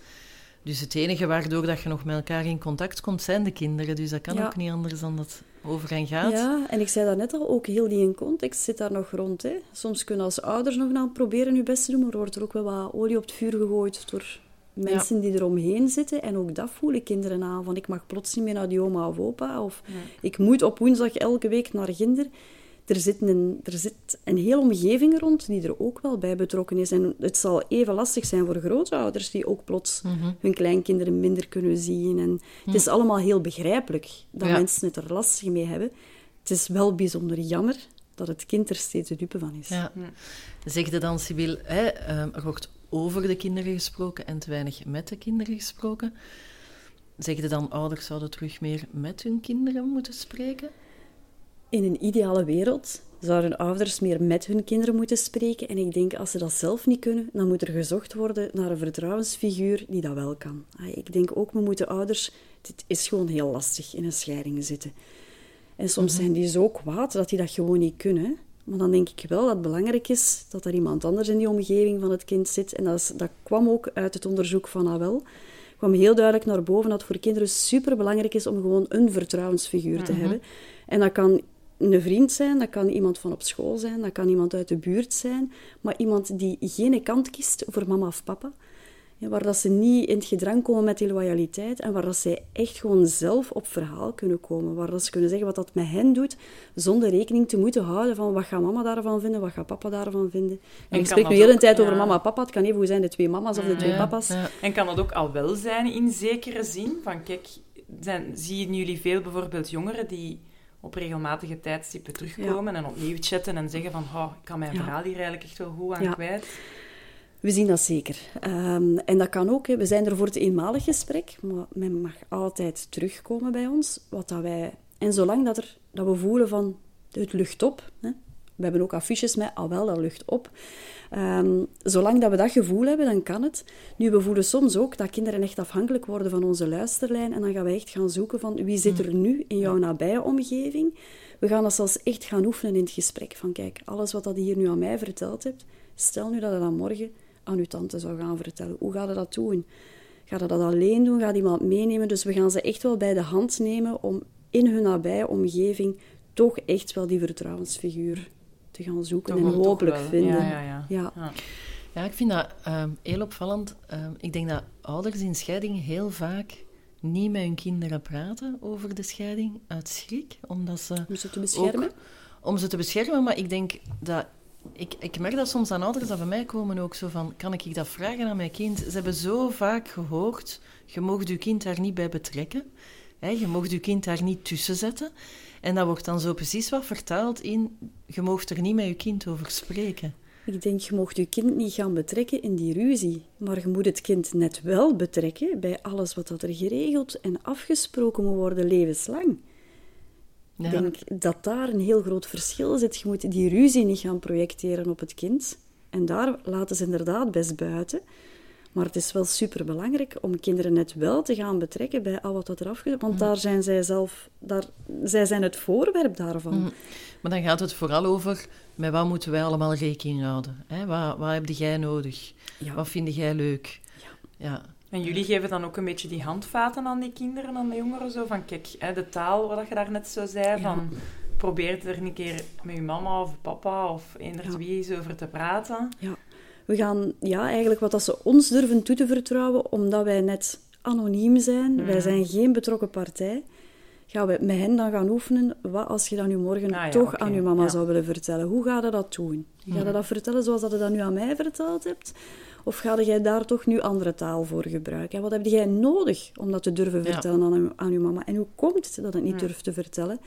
Dus het enige waardoor dat je nog met elkaar in contact komt, zijn de kinderen. Dus dat kan ook niet anders dan dat over gaat. Ja, en ik zei dat net al, ook heel die in context zit daar nog rond. Hè. Soms kunnen als ouders nog nou proberen hun best te doen, maar wordt er ook wel wat olie op het vuur gegooid door mensen die eromheen zitten. En ook dat voelen kinderen aan. Van ik mag plots niet meer naar die oma of opa. Of ik moet op woensdag elke week naar ginder er zit, een, er zit een hele omgeving rond die er ook wel bij betrokken is. En het zal even lastig zijn voor grootouders die ook plots mhm. hun kleinkinderen minder kunnen zien. En Het is allemaal heel begrijpelijk dat mensen het er lastig mee hebben. Het is wel bijzonder jammer dat het kind er steeds de dupe van is. Ja. Zeg je dan, Sibyl, hè, ehm, er wordt over de kinderen gesproken en te weinig met de kinderen gesproken. Zeg je dan, ouders zouden terug meer met hun kinderen moeten spreken? In een ideale wereld zouden ouders meer met hun kinderen moeten spreken. En ik denk, als ze dat zelf niet kunnen, dan moet er gezocht worden naar een vertrouwensfiguur die dat wel kan. Ah, ik denk ook, we moeten ouders... Het is gewoon heel lastig in een scheiding zitten. En soms mhm. zijn die zo kwaad dat die dat gewoon niet kunnen. Maar dan denk ik wel dat het belangrijk is dat er iemand anders in die omgeving van het kind zit. En dat, dat kwam ook uit het onderzoek van AWEL. kwam heel duidelijk naar boven dat het voor kinderen superbelangrijk is om gewoon een vertrouwensfiguur te mhm. hebben. En dat kan een vriend zijn, dat kan iemand van op school zijn, dat kan iemand uit de buurt zijn, maar iemand die geen kant kiest voor mama of papa. Ja, waar dat ze niet in het gedrang komen met die loyaliteit en waar dat zij echt gewoon zelf op verhaal kunnen komen. Waar dat ze kunnen zeggen wat dat met hen doet, zonder rekening te moeten houden van wat gaat mama daarvan vinden, wat gaat papa daarvan vinden. En, ik spreek nu de tijd over mama en papa. Het kan even hoe zijn de twee mama's of de twee papa's. En kan dat ook al wel zijn in zekere zin? Van kijk, zijn, zien jullie veel bijvoorbeeld jongeren die op regelmatige tijdstippen terugkomen en opnieuw chatten en zeggen van oh, ik kan mijn verhaal hier eigenlijk echt wel goed aan kwijt. We zien dat zeker. Ehm, en dat kan ook. Hè. We zijn er voor het eenmalig gesprek, maar men mag altijd terugkomen bij ons. Wat dat wij En zolang dat, er, dat we voelen van het lucht op, hè, we hebben ook affiches met, al wel, dat lucht op. Um, zolang dat we dat gevoel hebben, dan kan het. Nu, we voelen soms ook dat kinderen echt afhankelijk worden van onze luisterlijn. En dan gaan we echt gaan zoeken van wie zit er nu in jouw nabije omgeving. We gaan dat zelfs echt gaan oefenen in het gesprek. Van kijk, alles wat dat hier nu aan mij verteld hebt, stel nu dat je dat morgen aan uw tante zou gaan vertellen. Hoe gaat je dat doen? Gaat je dat alleen doen? Gaat iemand meenemen? Dus we gaan ze echt wel bij de hand nemen om in hun nabije omgeving toch echt wel die vertrouwensfiguur te gaan zoeken en hopelijk vinden. Ja, ja, ja. ja. ja. ik vind dat ehm, heel opvallend. Ehm, ik denk dat ouders in scheiding heel vaak niet met hun kinderen praten over de scheiding uit schrik, omdat ze... Om ze te beschermen? om ze te beschermen, maar ik denk dat... Ik, ik merk dat soms aan ouders dat bij mij komen ook zo van... Kan ik dat vragen aan mijn kind? Ze hebben zo vaak gehoord... Je mocht je kind daar niet bij betrekken. Hè, je mocht je kind daar niet tussen zetten. En dat wordt dan zo precies wat vertaald in... Je mocht er niet met je kind over spreken. Ik denk, je mocht je kind niet gaan betrekken in die ruzie. Maar je moet het kind net wel betrekken bij alles wat er geregeld en afgesproken moet worden levenslang. Ik denk dat daar een heel groot verschil zit. Je moet die ruzie niet gaan projecteren op het kind. En daar laten ze inderdaad best buiten. Maar het is wel superbelangrijk om kinderen net wel te gaan betrekken bij al wat er afgebeurt. Want mm. daar zijn zij zelf, daar, zij zijn het voorwerp daarvan. Mm. Maar dan gaat het vooral over, met wat moeten wij allemaal rekening houden? Hè? Wat, wat heb jij nodig? Wat vind jij leuk? Ja. ja. En jullie geven dan ook een beetje die handvaten aan die kinderen, aan de jongeren? Zo van, kijk, hè, de taal, wat je daar net zo zei, van... Probeer er een keer met je mama of papa of eender wie eens over te praten. Ja we gaan ja, eigenlijk wat dat ze ons durven toe te vertrouwen, omdat wij net anoniem zijn, wij zijn geen betrokken partij, gaan we met hen dan gaan oefenen. Wat als je dat nu morgen ah, toch aan je mama zou willen vertellen? Hoe ga je dat doen? Ga je dat vertellen zoals dat je dat nu aan mij verteld hebt? Of ga jij daar toch nu andere taal voor gebruiken? En wat heb jij nodig om dat te durven vertellen aan, aan je mama? En hoe komt het dat het niet durft te vertellen?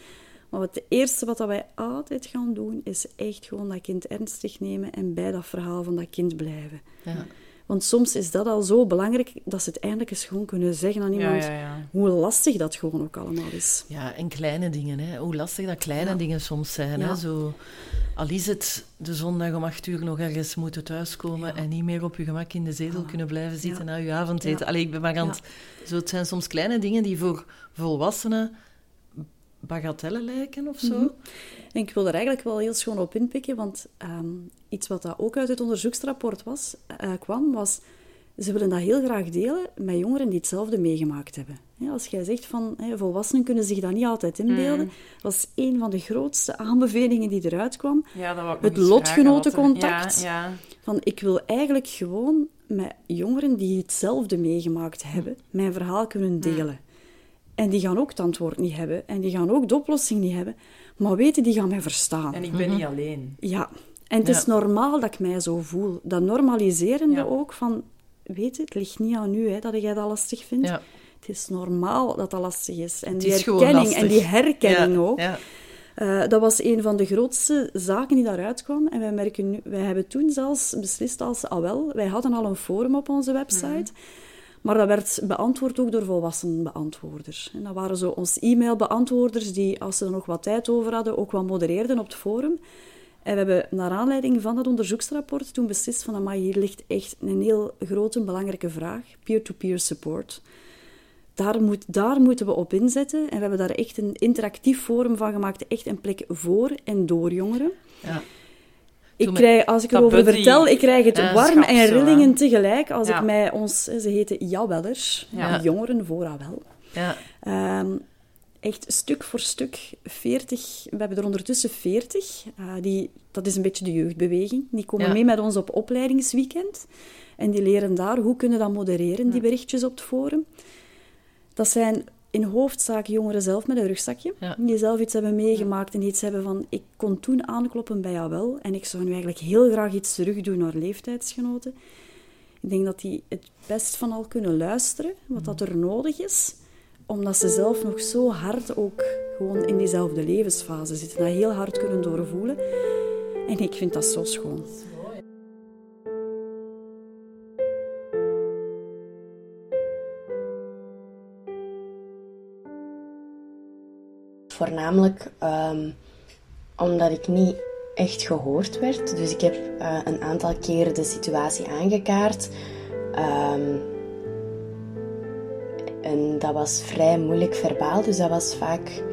Maar het eerste wat wij altijd gaan doen, is echt gewoon dat kind ernstig nemen en bij dat verhaal van dat kind blijven. Ja. Want soms is dat al zo belangrijk dat ze het eindelijk eens gewoon kunnen zeggen aan iemand hoe lastig dat gewoon ook allemaal is. Ja, en kleine dingen, hè. hoe lastig dat kleine dingen soms zijn. Hè. Zo, al is het de zondag om acht uur nog ergens moeten thuiskomen en niet meer op je gemak in de zetel kunnen blijven zitten na je avondeten. Allee, ik ben maar aan het... Zo, het zijn soms kleine dingen die voor volwassenen bagatellen lijken of zo. Mhm. ik wil er eigenlijk wel heel schoon op inpikken, want ehm, iets wat dat ook uit het onderzoeksrapport was, uh, kwam, was... Ze willen dat heel graag delen met jongeren die hetzelfde meegemaakt hebben. als jij zegt van volwassenen kunnen zich dat niet altijd inbeelden, mm. was een van de grootste aanbevelingen die eruit kwam. Ja, het lotgenotencontact. Ja, ja. Van ik wil eigenlijk gewoon met jongeren die hetzelfde meegemaakt hebben, mijn verhaal kunnen delen. En die gaan ook het antwoord niet hebben. En die gaan ook de oplossing niet hebben. Maar weten, die gaan mij verstaan. En ik ben niet mhm. alleen. Ja. En het is normaal dat ik mij zo voel. Dat normaliserende ook van... Weet het ligt niet aan u hè, dat jij dat lastig vindt. Ja. Het is normaal dat dat lastig is. En die herkenning en die herkenning ook. Uh, dat was een van de grootste zaken die daaruit kwam. En wij, merken nu, wij hebben toen zelfs beslist als... Ah wel, wij hadden al een forum op onze website... Mhm. Maar dat werd beantwoord ook door volwassen beantwoorders. En dat waren zo ons e-mailbeantwoorders die, als ze er nog wat tijd over hadden, ook wel modereerden op het forum. En we hebben naar aanleiding van dat onderzoeksrapport toen beslist van, amai, hier ligt echt een heel grote, belangrijke vraag. Peer-to-peer support. Daar, moet, daar moeten we op inzetten. En we hebben daar echt een interactief forum van gemaakt. Echt een plek voor en door jongeren. Ja. Ik krijg, als ik erover vertel, ik krijg het warm en rillingen tegelijk als ik mij ons... Ze heten Jawellers, ja. jongeren voor wel. Ja. Um, echt stuk voor stuk, 40... We hebben er ondertussen 40. Uh, eh, die, dat is een beetje de jeugdbeweging. Die komen mee met ons op opleidingsweekend. En die leren daar hoe kunnen dat modereren, die berichtjes op het forum. Dat zijn in hoofdzaak jongeren zelf met een rugzakje, die zelf iets hebben meegemaakt en iets hebben van, ik kon toen aankloppen bij jou wel en ik zou nu eigenlijk heel graag iets terug doen naar leeftijdsgenoten. Ik denk dat die het best van al kunnen luisteren, wat dat er nodig is, omdat ze zelf nog zo hard ook gewoon in diezelfde levensfase zitten, dat heel hard kunnen doorvoelen. En ik vind dat zo schoon. Voornamelijk ehm, omdat ik niet echt gehoord werd. Dus ik heb uh, een aantal keren de situatie aangekaart. Um, en dat was vrij moeilijk verbaal, dus dat was vaak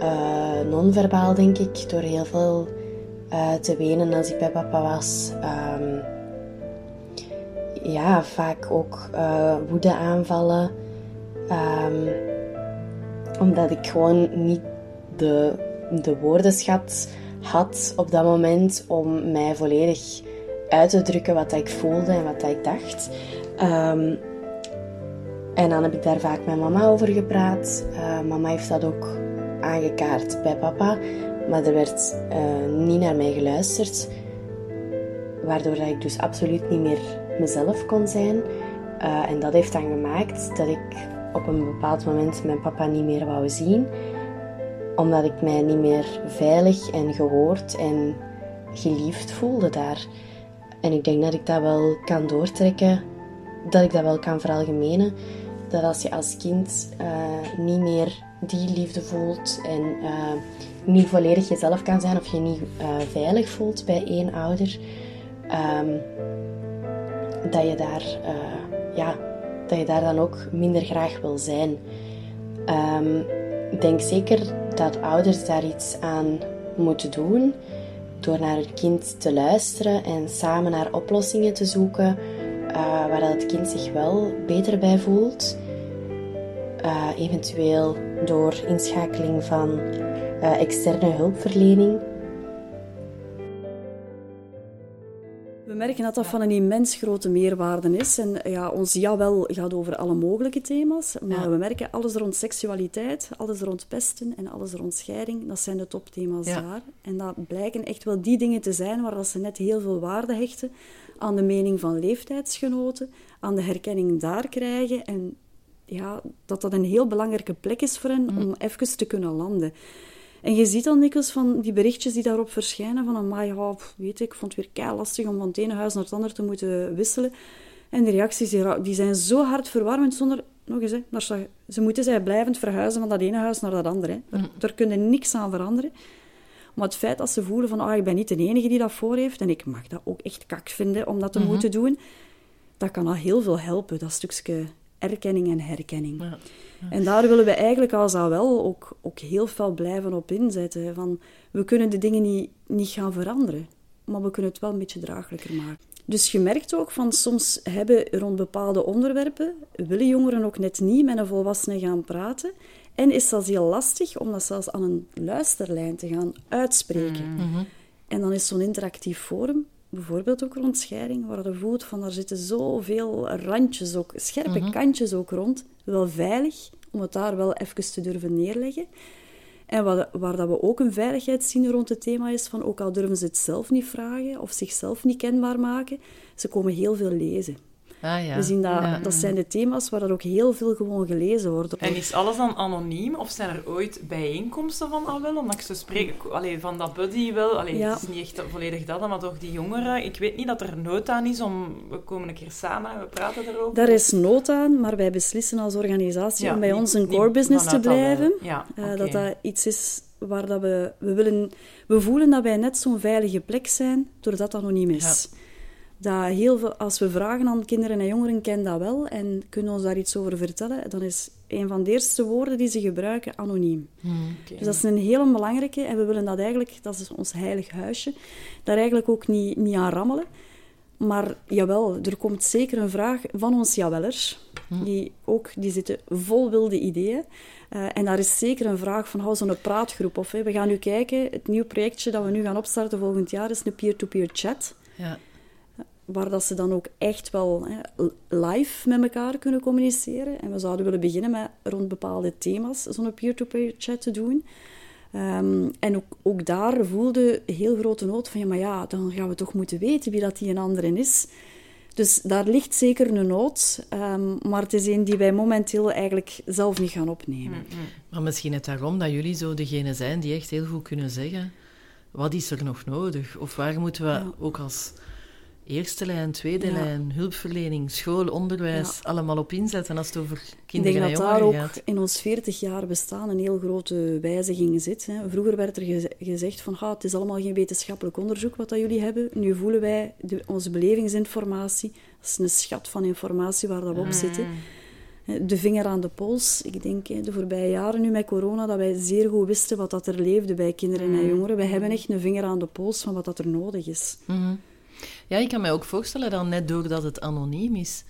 uh, non-verbaal, denk ik, door heel veel uh, te wenen als ik bij papa was. Um, ja, vaak ook uh, woede aanvallen. Omdat ik gewoon niet de, de woordenschat had op dat moment om mij volledig uit te drukken wat ik voelde en wat ik dacht. Um, en dan heb ik daar vaak met mama over gepraat. Uh, mama heeft dat ook aangekaart bij papa, maar er werd uh, niet naar mij geluisterd. Waardoor ik dus absoluut niet meer mezelf kon zijn. Uh, en dat heeft dan gemaakt dat ik op een bepaald moment mijn papa niet meer wou zien. Omdat ik mij niet meer veilig en gehoord en geliefd voelde daar. En ik denk dat ik dat wel kan doortrekken, dat ik dat wel kan veralgemenen dat als je als kind uh, niet meer die liefde voelt en uh, niet volledig jezelf kan zijn of je niet uh, veilig voelt bij één ouder, um, dat, je daar, ja, dat je daar dan ook minder graag wil zijn. Um, ik denk zeker dat ouders daar iets aan moeten doen door naar hun kind te luisteren en samen naar oplossingen te zoeken uh, waar het kind zich wel beter bij voelt. Uh, eventueel door inschakeling van uh, externe hulpverlening. Merken dat dat van een immens grote meerwaarde is. En ja, ons jawel gaat over alle mogelijke thema's. Maar ja. we merken alles rond seksualiteit, alles rond pesten en alles rond scheiding. Dat zijn de topthema's ja. daar. En dat blijken echt wel die dingen te zijn waar ze net heel veel waarde hechten aan de mening van leeftijdsgenoten, aan de herkenning daar krijgen en ja, dat dat een heel belangrijke plek is voor hen mm. om even te kunnen landen. En je ziet dan dikwijls van die berichtjes die daarop verschijnen van amai, ja, weet ik, ik vond het weer kei lastig om van het ene huis naar het andere te moeten wisselen. En de reacties die zijn zo hard verwarmend zonder... Nog eens, hè, ze moeten zij blijvend verhuizen van dat ene huis naar dat andere. Hè. Daar, mm. daar kun je niks aan veranderen. Maar het feit dat ze voelen van, ah, ik ben niet de enige die dat voor heeft, en ik mag dat ook echt kak vinden om dat te mhm. moeten doen, dat kan al heel veel helpen, dat stukje erkenning en herkenning. Ja, En daar willen we eigenlijk als dat wel ook, ook heel veel blijven op inzetten. Van, we kunnen de dingen niet, niet gaan veranderen, maar we kunnen het wel een beetje draaglijker maken. Dus je merkt ook van soms hebben rond bepaalde onderwerpen, willen jongeren ook net niet met een volwassene gaan praten. En is dat heel lastig om dat zelfs aan een luisterlijn te gaan uitspreken. Mm. Mhm. En dan is zo'n interactief forum, bijvoorbeeld ook rond scheiding, waar je voelt van er zitten zoveel randjes ook, scherpe mhm. kantjes ook rond, wel veilig om het daar wel even te durven neerleggen. En waar, waar dat we ook een veiligheidszin rond het thema is van ook al durven ze het zelf niet vragen of zichzelf niet kenbaar maken, ze komen heel veel lezen. Ah, ja. We zien dat, dat zijn de thema's waar er ook heel veel gewoon gelezen wordt. En is alles dan anoniem? Of zijn er ooit bijeenkomsten van al wel? Omdat ik zo spreek, allee, van dat buddy wel, allee, het is niet echt volledig dat, maar toch die jongeren. Ik weet niet dat er nood aan is om, we komen een keer samen en we praten erover. Daar is nood aan, maar wij beslissen als organisatie om bij ons een core business te blijven. ja, uh, Dat dat iets is waar dat we, we willen... We voelen dat wij net zo'n veilige plek zijn, doordat dat anoniem is dat heel veel, als we vragen aan kinderen en jongeren, kennen dat wel en kunnen ons daar iets over vertellen, dan is een van de eerste woorden die ze gebruiken anoniem. Hmm, dus dat is een hele belangrijke en we willen dat eigenlijk, dat is ons heilig huisje, daar eigenlijk ook niet, niet aan rammelen. Maar jawel, er komt zeker een vraag van ons jawellers. Hmm. Die, ook, die zitten vol wilde ideeën. Uh, en daar is zeker een vraag van, hou zo'n praatgroep. Of, we gaan nu kijken, het nieuwe projectje dat we nu gaan opstarten volgend jaar is een peer-to-peer chat. Ja waar dat ze dan ook echt wel hè, live met elkaar kunnen communiceren. En we zouden willen beginnen met rond bepaalde thema's zo'n peer-to-peer chat te doen. Um, en ook, ook daar voelde heel grote nood van, ja, maar ja, dan gaan we toch moeten weten wie dat die een andere is. Dus daar ligt zeker een nood, um, maar het is een die wij momenteel eigenlijk zelf niet gaan opnemen. Mm, mm. Maar misschien het daarom dat jullie zo degene zijn die echt heel goed kunnen zeggen, wat is er nog nodig? Of waar moeten we ook als eerste lijn, tweede lijn, hulpverlening, school, onderwijs, allemaal op inzetten als het over kinderen en jongeren gaat. Ik denk dat daar ook in ons 40 jaar bestaan een heel grote wijziging zit. Hè. Vroeger werd er gezegd van het is allemaal geen wetenschappelijk onderzoek wat dat jullie hebben. Nu voelen wij de, onze belevingsinformatie, dat is een schat van informatie waar dat we op mm. zitten de vinger aan de pols. Ik denk de voorbije jaren nu met corona dat wij zeer goed wisten wat dat er leefde bij kinderen en mm. jongeren. Wij hebben echt een vinger aan de pols van wat dat er nodig is. Mhm. Ja, ik kan mij ook voorstellen dat net doordat het anoniem is,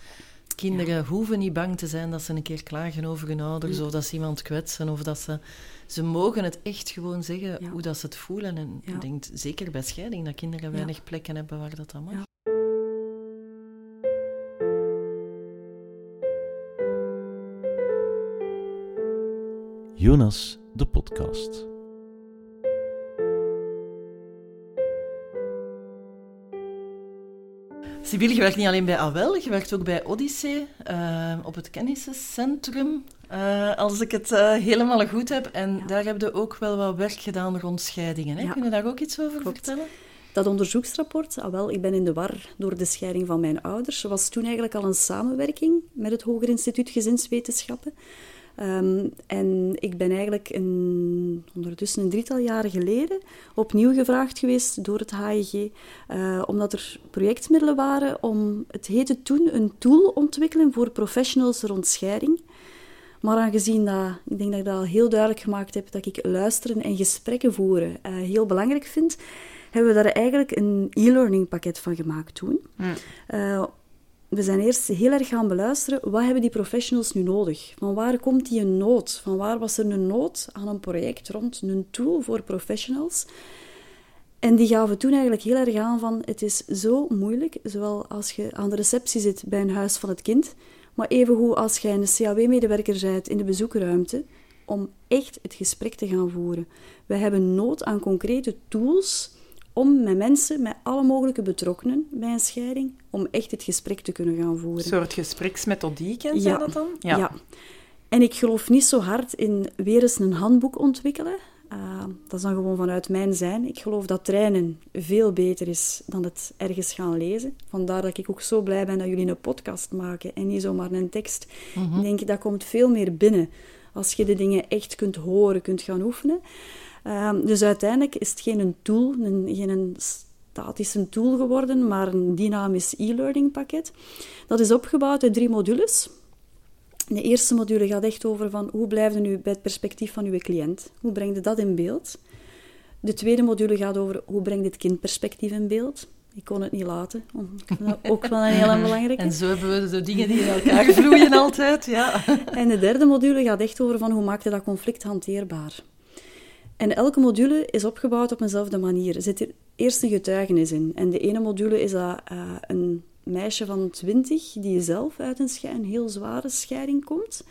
kinderen hoeven niet bang te zijn dat ze een keer klagen over hun ouders of dat ze iemand kwetsen of dat ze... Ze mogen het echt gewoon zeggen hoe dat ze het voelen. En ik denk zeker bij scheiding dat kinderen weinig plekken hebben waar dat dan mag. Jonas, de podcast. Sibyl, je werkt niet alleen bij AWEL, je werkt ook bij Odyssee uh, op het kenniscentrum, uh, als ik het uh, helemaal goed heb. En daar heb je ook wel wat werk gedaan rond scheidingen. Hè? Kun je daar ook iets over vertellen? Dat onderzoeksrapport, ah, wel, ik ben in de war door de scheiding van mijn ouders. Er was toen eigenlijk al een samenwerking met het Hoger Instituut Gezinswetenschappen. Ehm, en ik ben eigenlijk een, ondertussen een drietal jaren geleden opnieuw gevraagd geweest door het HIG, uh, eh, omdat er projectmiddelen waren om, het heette toen, een tool ontwikkelen voor professionals rond scheiding. Maar aangezien dat, ik denk dat ik dat al heel duidelijk gemaakt heb, dat ik luisteren en gesprekken voeren uh, heel belangrijk vind, hebben we daar eigenlijk een e-learning pakket van gemaakt toen. Mm we zijn eerst heel erg gaan beluisteren, wat hebben die professionals nu nodig? Van waar komt die een nood? Van waar was er een nood aan een project rond een tool voor professionals? En die gaven toen eigenlijk heel erg aan van, het is zo moeilijk, zowel als je aan de receptie zit bij een huis van het kind, maar evengoed als jij een CAW-medewerker bent in de bezoekruimte, om echt het gesprek te gaan voeren. We hebben nood aan concrete tools om met mensen, met alle mogelijke betrokkenen bij een scheiding, om echt het gesprek te kunnen gaan voeren. Een soort gespreksmethodiek, ja. dat dan? Ja. ja. En ik geloof niet zo hard in weer eens een handboek ontwikkelen. Uh, dat is dan gewoon vanuit mijn zijn. Ik geloof dat trainen veel beter is dan het ergens gaan lezen. Vandaar dat ik ook zo blij ben dat jullie een podcast maken en niet zomaar een tekst. Mhm. Ik denk dat komt veel meer binnen als je de dingen echt kunt horen, kunt gaan oefenen. Ehm, dus uiteindelijk is het geen een tool, een, geen een statische tool geworden, maar een dynamisch e-learning pakket. Dat is opgebouwd uit drie modules. De eerste module gaat echt over van hoe blijf je nu bij het perspectief van uw cliënt? Hoe breng je dat in beeld? De tweede module gaat over hoe breng je het kindperspectief in beeld? Ik kon het niet laten. Ook wel een heel belangrijke. En zo hebben we de dingen die in elkaar vloeien altijd, ja. En de derde module gaat echt over van hoe maak je dat conflict hanteerbaar? En elke module is opgebouwd op eenzelfde manier. Er zit eerst een getuigenis in. En de ene module is dat uh, een meisje van 20 die zelf uit een, een heel zware scheiding komt.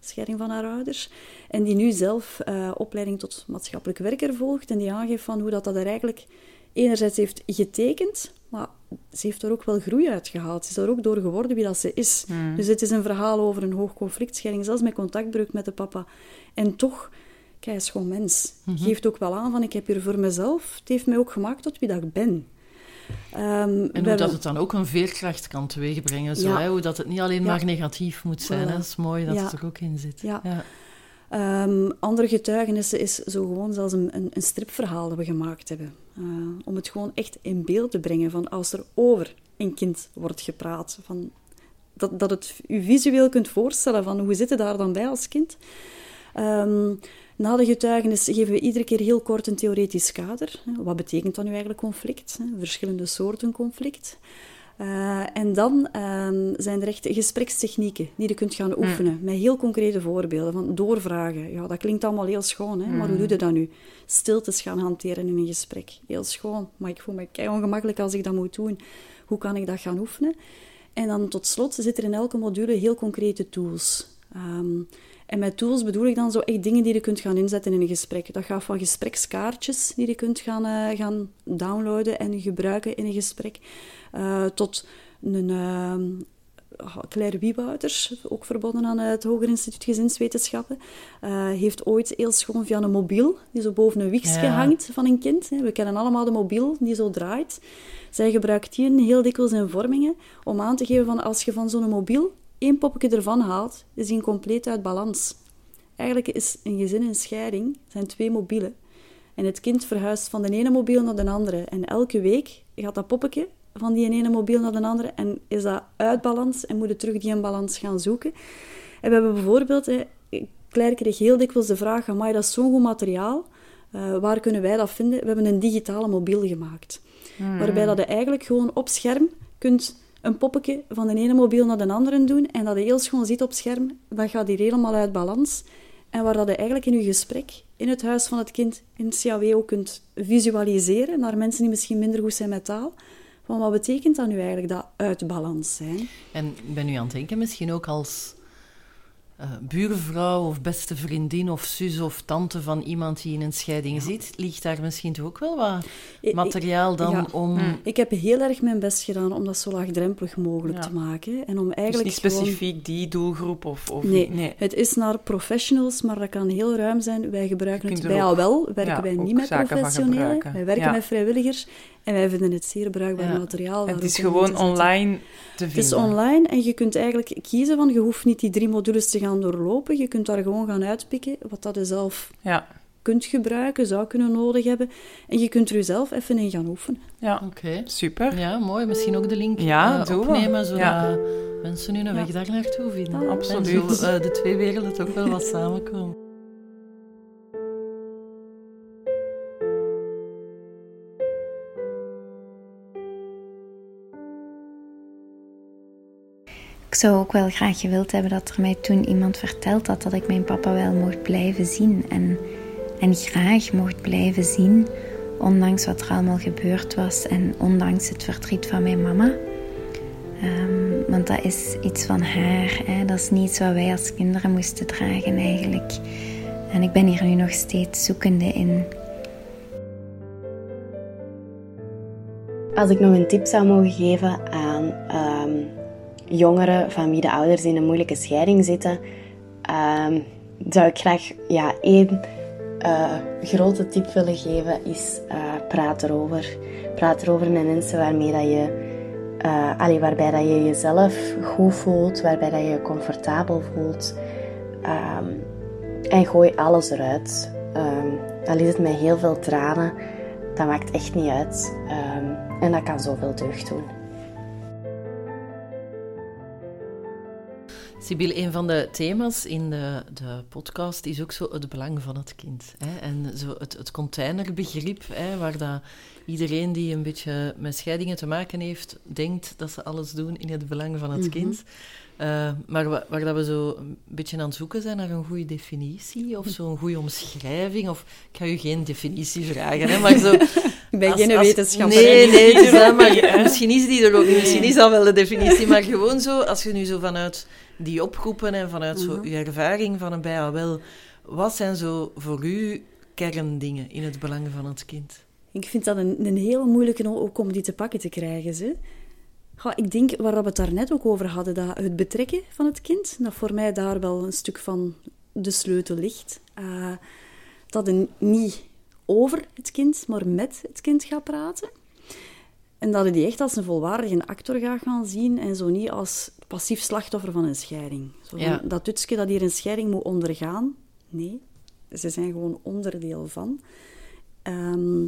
Scheiding van haar ouders. En die nu zelf uh, opleiding tot maatschappelijk werker volgt. En die aangeeft van hoe dat, dat er eigenlijk enerzijds heeft getekend, maar ze heeft er ook wel groei uit gehaald. Ze is er ook door geworden wie dat ze is. Hmm. Dus het is een verhaal over een hoog conflictscheiding, zelfs met contactbreuk met de papa. En toch Kijk, is gewoon mens. Mm Geeft ook wel aan van, ik heb hier voor mezelf. Het heeft mij ook gemaakt tot wie dat ik ben. Um, en hoe dat het dan ook een veerkracht kan teweegbrengen. Zo, hè? Hoe dat het niet alleen maar negatief moet zijn. Hè? Dat is mooi dat het er ook in zit. Ja. Um, andere getuigenissen is zo gewoon zelfs een, een, een stripverhaal dat we gemaakt hebben. Uh, om het gewoon echt in beeld te brengen van als er over een kind wordt gepraat. Van dat, dat het u visueel kunt voorstellen van hoe zit het daar dan bij als kind. Um, na de getuigenis geven we iedere keer heel kort een theoretisch kader. Wat betekent dan nu eigenlijk conflict? Verschillende soorten conflict. Uh, en dan um, zijn er echt gesprekstechnieken die je kunt gaan oefenen. Met heel concrete voorbeelden van doorvragen. Ja, dat klinkt allemaal heel schoon, hè? maar hoe doe je dat nu? Stiltes gaan hanteren in een gesprek. Heel schoon, maar ik voel me kei ongemakkelijk als ik dat moet doen. Hoe kan ik dat gaan oefenen? En dan tot slot zit er in elke module heel concrete tools. Um, en met tools bedoel ik dan zo echt dingen die je kunt gaan inzetten in een gesprek. Dat gaat van gesprekskaartjes die je kunt gaan, uh, gaan downloaden en gebruiken in een gesprek, uh, tot een, uh, Claire Wiewouters, ook verbonden aan het Hoger Instituut Gezinswetenschappen, uh, heeft ooit heel schoon via een mobiel, die zo boven een wiegje hangt van een kind. We kennen allemaal de mobiel die zo draait. Zij gebruikt die heel dikwijls in vormingen om aan te geven van als je van zo'n mobiel één poppetje ervan haalt, is die compleet uit balans. Eigenlijk is een gezin in scheiding, zijn twee mobielen. En het kind verhuist van de ene mobiel naar de andere. En elke week gaat dat poppetje van die ene mobiel naar de andere en is dat uit balans en moet je terug die balans gaan zoeken. En we hebben bijvoorbeeld, Claire kreeg heel dikwijls de vraag, amai, dat is zo'n goed materiaal, uh, waar kunnen wij dat vinden? We hebben een digitale mobiel gemaakt. Hmm. Waarbij dat je eigenlijk gewoon op scherm kunt een poppetje van de ene mobiel naar de andere doen en dat je heel schoon ziet op scherm, dan gaat die helemaal uit balans. En waar dat je eigenlijk in je gesprek in het huis van het kind in het CAW ook kunt visualiseren naar mensen die misschien minder goed zijn met taal. Van wat betekent dat nu eigenlijk, dat uit balans zijn? En ik ben nu aan het denken, misschien ook als uh, buurvrouw of beste vriendin of zus of tante van iemand die in een scheiding zit, ligt daar misschien toch ook wel wat materiaal dan om... Hm. Ik heb heel erg mijn best gedaan om dat zo laagdrempelig mogelijk te maken. En om dus eigenlijk dus niet specifiek die doelgroep? Of, of nee, nee, het is naar professionals, maar dat kan heel ruim zijn. Wij gebruiken het bij al wel, werken wij niet met professionelen. Wij werken met vrijwilligers. En wij vinden het zeer bruikbaar materiaal. het is gewoon online te vinden. Het is online en je kunt eigenlijk kiezen van, je hoeft niet die drie modules te gaan doorlopen. Je kunt daar gewoon gaan uitpikken wat dat je zelf ja. kunt gebruiken, zou kunnen nodig hebben. En je kunt er jezelf even in gaan oefenen. Ja, oké. Super. Ja, mooi. Misschien ook de link ja, uh, opnemen, zodat mensen nu een weg daar naartoe vinden. absoluut. En zo, uh, de twee werelden toch wel wat samenkomen. Ik zou ook wel graag gewild hebben dat er mij toen iemand verteld had dat ik mijn papa wel mocht blijven zien. En, en graag mocht blijven zien, ondanks wat er allemaal gebeurd was en ondanks het verdriet van mijn mama. Um, want dat is iets van haar. Hè? Dat is niets wat wij als kinderen moesten dragen eigenlijk. En ik ben hier nu nog steeds zoekende in. Als ik nog een tip zou mogen geven aan um, jongeren van wie de ouders in een moeilijke scheiding zitten, uh, zou ik graag ja, één uh, grote tip willen geven, is uh, praat erover. Praat erover met mensen waarmee dat je, uh, waarbij dat je jezelf goed voelt, waarbij dat je je comfortabel voelt. Um, en gooi alles eruit. Um, al is het met heel veel tranen, dat maakt echt niet uit. Um, en dat kan zoveel deugd doen. Sibyl, een van de thema's in de, de podcast is ook zo het belang van het kind. Hè? En zo het, het containerbegrip, hè, waar dat iedereen die een beetje met scheidingen te maken heeft, denkt dat ze alles doen in het belang van het kind. Uh, maar waar, waar, dat we zo een beetje aan het zoeken zijn naar een goede definitie of zo'n goede omschrijving. Of ik ga u geen definitie vragen, hè, maar zo. ik ben geen wetenschapper. Nee, nee, dus, maar, misschien is die er ook niet. Misschien is dat wel de definitie. Maar gewoon zo, als je nu zo vanuit die opgroepen en vanuit zo mhm. uw ervaring van een BAWL, wat zijn zo voor u kerndingen in het belang van het kind? Ik vind dat een, een heel moeilijke ook om die te pakken te krijgen. Ze. ik denk, waar we het daar net ook over hadden, dat het betrekken van het kind, dat voor mij daar wel een stuk van de sleutel ligt. Uh, dat je niet over het kind, maar met het kind gaat praten. En dat je die echt als een volwaardige actor gaat gaan zien en zo niet als passief slachtoffer van een scheiding. Zo Dat Tutske dat hier een scheiding moet ondergaan. Nee, ze zijn gewoon onderdeel van. Ehm,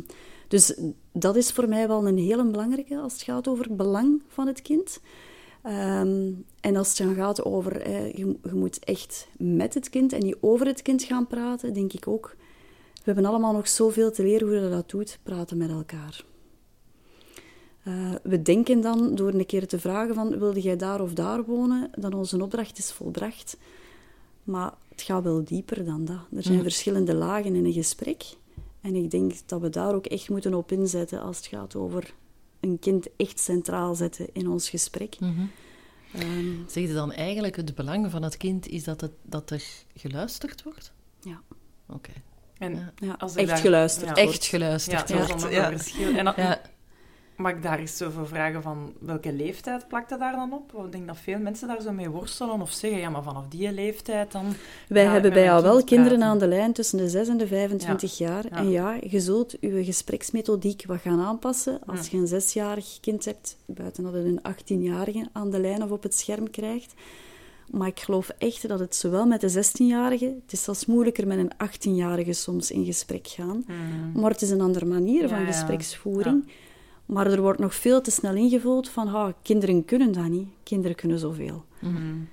dus dat is voor mij wel een hele belangrijke als het gaat over het belang van het kind. Ehm, en als het dan gaat over, eh, je, je, moet echt met het kind en niet over het kind gaan praten, denk ik ook. We hebben allemaal nog zoveel te leren hoe je dat doet, praten met elkaar. Uh, we denken dan, door een keer te vragen van, wilde jij daar of daar wonen, dat onze opdracht is volbracht. Maar het gaat wel dieper dan dat. Er zijn mm. verschillende lagen in een gesprek. En ik denk dat we daar ook echt moeten op inzetten als het gaat over een kind echt centraal zetten in ons gesprek. Mm -hmm. um, zeg je dan eigenlijk het belang van het kind is dat, het, dat er geluisterd wordt? Ja. Oké. En ja. als echt, geluisterd echt geluisterd. Echt geluisterd. Ja, verschil. En ja. Mag ik daar eens over vragen van welke leeftijd plakt dat daar dan op? Want ik denk dat veel mensen daar zo mee worstelen of zeggen, ja, maar vanaf die leeftijd dan... Wij hebben bij jou wel kinderen aan de lijn tussen de 6 en de 25 jaar. En ja, je zult je gespreksmethodiek wat gaan aanpassen. Als je een zesjarig kind hebt, buiten dat je een 18-jarige aan de lijn of op het scherm krijgt. Maar ik geloof echt dat het zowel met de 16-jarige, het is zelfs moeilijker met een 18-jarige soms in gesprek gaan. Mhm. Maar het is een andere manier van gespreksvoering. Maar er wordt nog veel te snel ingevuld van, kinderen kunnen dat niet. Kinderen kunnen zoveel. Mm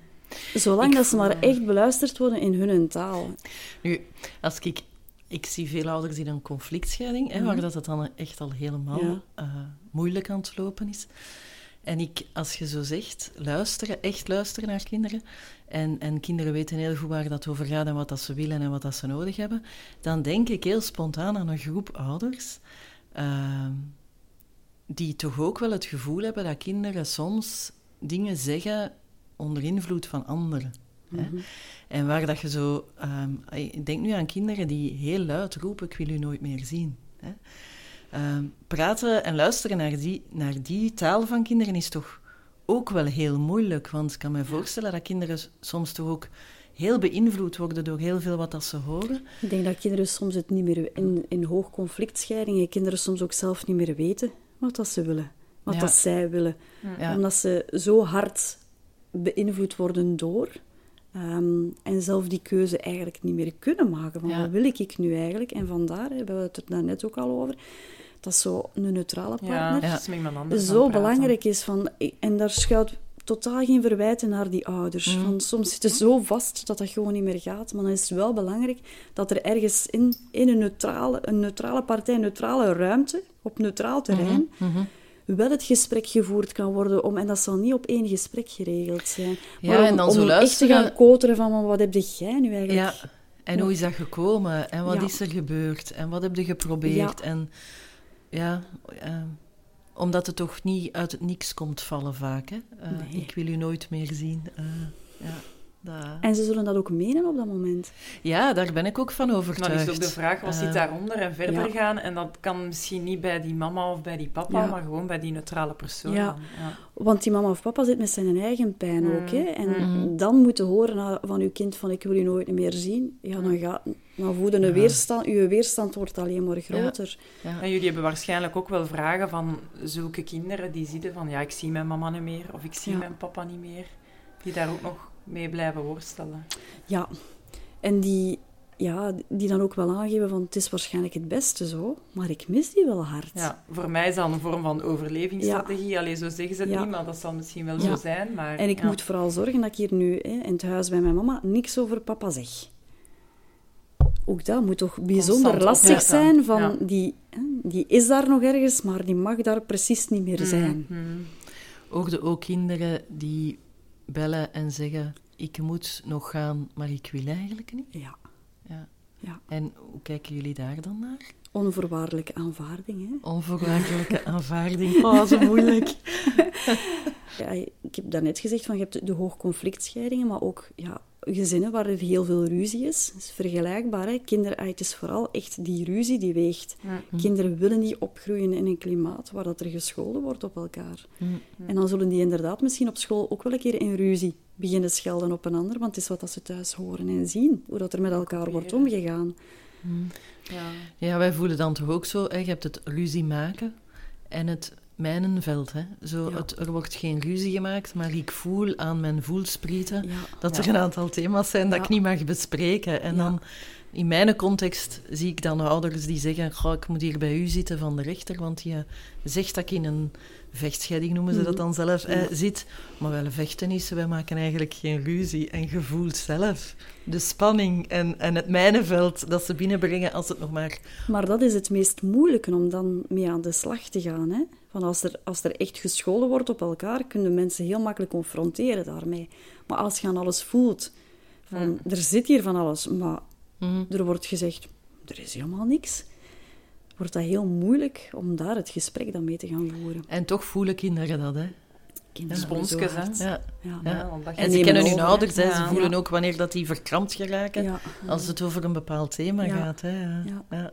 Zolang dat ze maar echt beluisterd worden in hun taal. Nu, als ik... Ik zie veel ouders in een conflictscheiding, hè, waar dat het dan echt al helemaal Ja. eh, moeilijk aan het lopen is. En ik, als je zo zegt, luisteren, echt luisteren naar kinderen, en, en kinderen weten heel goed waar dat over gaat en wat dat ze willen en wat dat ze nodig hebben, dan denk ik heel spontaan aan een groep ouders ehm, die toch ook wel het gevoel hebben dat kinderen soms dingen zeggen onder invloed van anderen. Hè? En waar dat je zo... ehm, ik denk nu aan kinderen die heel luid roepen, ik wil u nooit meer zien. Hè? Ehm, praten en luisteren naar die, naar die taal van kinderen is toch ook wel heel moeilijk. Want ik kan me voorstellen dat kinderen soms toch ook heel beïnvloed worden door heel veel wat dat ze horen. Ik denk dat kinderen soms het niet meer... In, in hoogconflictscheidingen kinderen soms ook zelf niet meer weten wat dat ze willen. Wat Ja. dat zij willen. Ja. Omdat ze zo hard beïnvloed worden door... ehm, en zelf die keuze eigenlijk niet meer kunnen maken. Van Ja. wat wil ik nu eigenlijk? En vandaar hè, hebben we het er daarnet ook al over. Dat zo een neutrale partner zo belangrijk is. Van, en daar schuilt totaal geen verwijten naar die ouders. Mm. Want soms zit het zo vast dat dat gewoon niet meer gaat. Maar dan is het wel belangrijk dat er ergens in, in een, neutrale, een neutrale partij, een neutrale ruimte, op neutraal terrein, Mhm. wel het gesprek gevoerd kan worden. Om, en dat zal niet op één gesprek geregeld zijn. Ja, maar om, en dan om zo echt te gaan koteren van, wat heb jij nu eigenlijk? Ja, en hoe is dat gekomen? En wat Ja. is er gebeurd? En wat heb je geprobeerd? Ja. En ja, eh, omdat het toch niet uit het niks komt vallen vaak. Hè? Eh, Nee. Ik wil u nooit meer zien. Eh, ja, dat... En ze zullen dat ook menen op dat moment. ja, daar ben ik ook van overtuigd. Dan is ook de vraag, wat zit Eh, daaronder en verder ja. gaan? En dat kan misschien niet bij die mama of bij die papa, Ja. maar gewoon bij die neutrale persoon. Ja. Want die mama of papa zit met zijn eigen pijn ook. Hè? En Mm. dan moeten horen van uw kind van ik wil u nooit meer zien. Ja, dan, gaat, dan voelde een Ja. weerstand. Uw weerstand wordt alleen maar groter. ja. En jullie hebben waarschijnlijk ook wel vragen van zulke kinderen die zitten van ja, ik zie mijn mama niet meer of ik zie Ja. mijn papa niet meer. Die daar ook nog mee blijven worstelen. Ja. En die, ja, die dan ook wel aangeven van het is waarschijnlijk het beste zo, maar ik mis die wel hard. Ja, voor mij is dat een vorm van overlevingsstrategie. Allee, zo zeggen ze het Ja. niet, maar dat zal misschien wel Ja. zo zijn. Maar, En ik ja. moet vooral zorgen dat ik hier nu hè, in het huis bij mijn mama niks over papa zeg. Ook dat moet toch bijzonder Constant lastig opletten. zijn. Van Ja. die, hè, die is daar nog ergens, maar die mag daar precies niet meer zijn. Mhm. Hoorde ook kinderen die bellen en zeggen... Ik moet nog gaan, maar ik wil eigenlijk niet. Ja. Ja. Ja. En hoe kijken jullie daar dan naar? Onvoorwaardelijke aanvaarding. Hè? Onvoorwaardelijke aanvaarding. Oh, zo moeilijk. Ja, ik heb daarnet gezegd van je hebt de hoogconflictscheidingen, maar ook ja, gezinnen waar er heel veel ruzie is. Dat is vergelijkbaar. Hè? Kinderen, het is vooral echt die ruzie die weegt. Kinderen willen niet opgroeien in een klimaat waar dat er gescholden wordt op elkaar. En dan zullen die inderdaad misschien op school ook wel een keer in ruzie beginnen schelden op een ander, want het is wat dat ze thuis horen en zien, hoe dat er met elkaar wordt omgegaan. Ja. Ja, wij voelen dan toch ook zo, hè, je hebt het ruzie maken en het mijnenveld. Hè. Zo, Ja. het, er wordt geen ruzie gemaakt, maar ik voel aan mijn voelsprieten Ja. dat er een aantal thema's zijn dat ik niet mag bespreken. En dan, in mijn context, zie ik dan ouders die zeggen, "Goh, ik moet hier bij u zitten van de rechter, want je zegt dat ik in een vechtscheiding, noemen ze dat dan zelf, eh, zit. Maar wel vechten is, wij maken eigenlijk geen ruzie. En je voelt zelf de spanning en, en het mijnenveld dat ze binnenbrengen als het nog maar Maar dat is het meest moeilijke om dan mee aan de slag te gaan. Hè? Van als, er, als er echt gescholden wordt op elkaar, kunnen mensen heel makkelijk confronteren daarmee. Maar als je aan alles voelt, van, er zit hier van alles, maar Mhm. er wordt gezegd, er is helemaal niks, wordt dat heel moeilijk om daar het gesprek dan mee te gaan voeren. En toch voelen kinderen dat, hè? Kinderen Sponsjes, hè? Ja. Ja. En ze kennen hun ouders, hè. ze voelen Ja. ook wanneer dat die verkrampt geraken, Ja. als het over een bepaald thema Ja. gaat. Hè. Ja.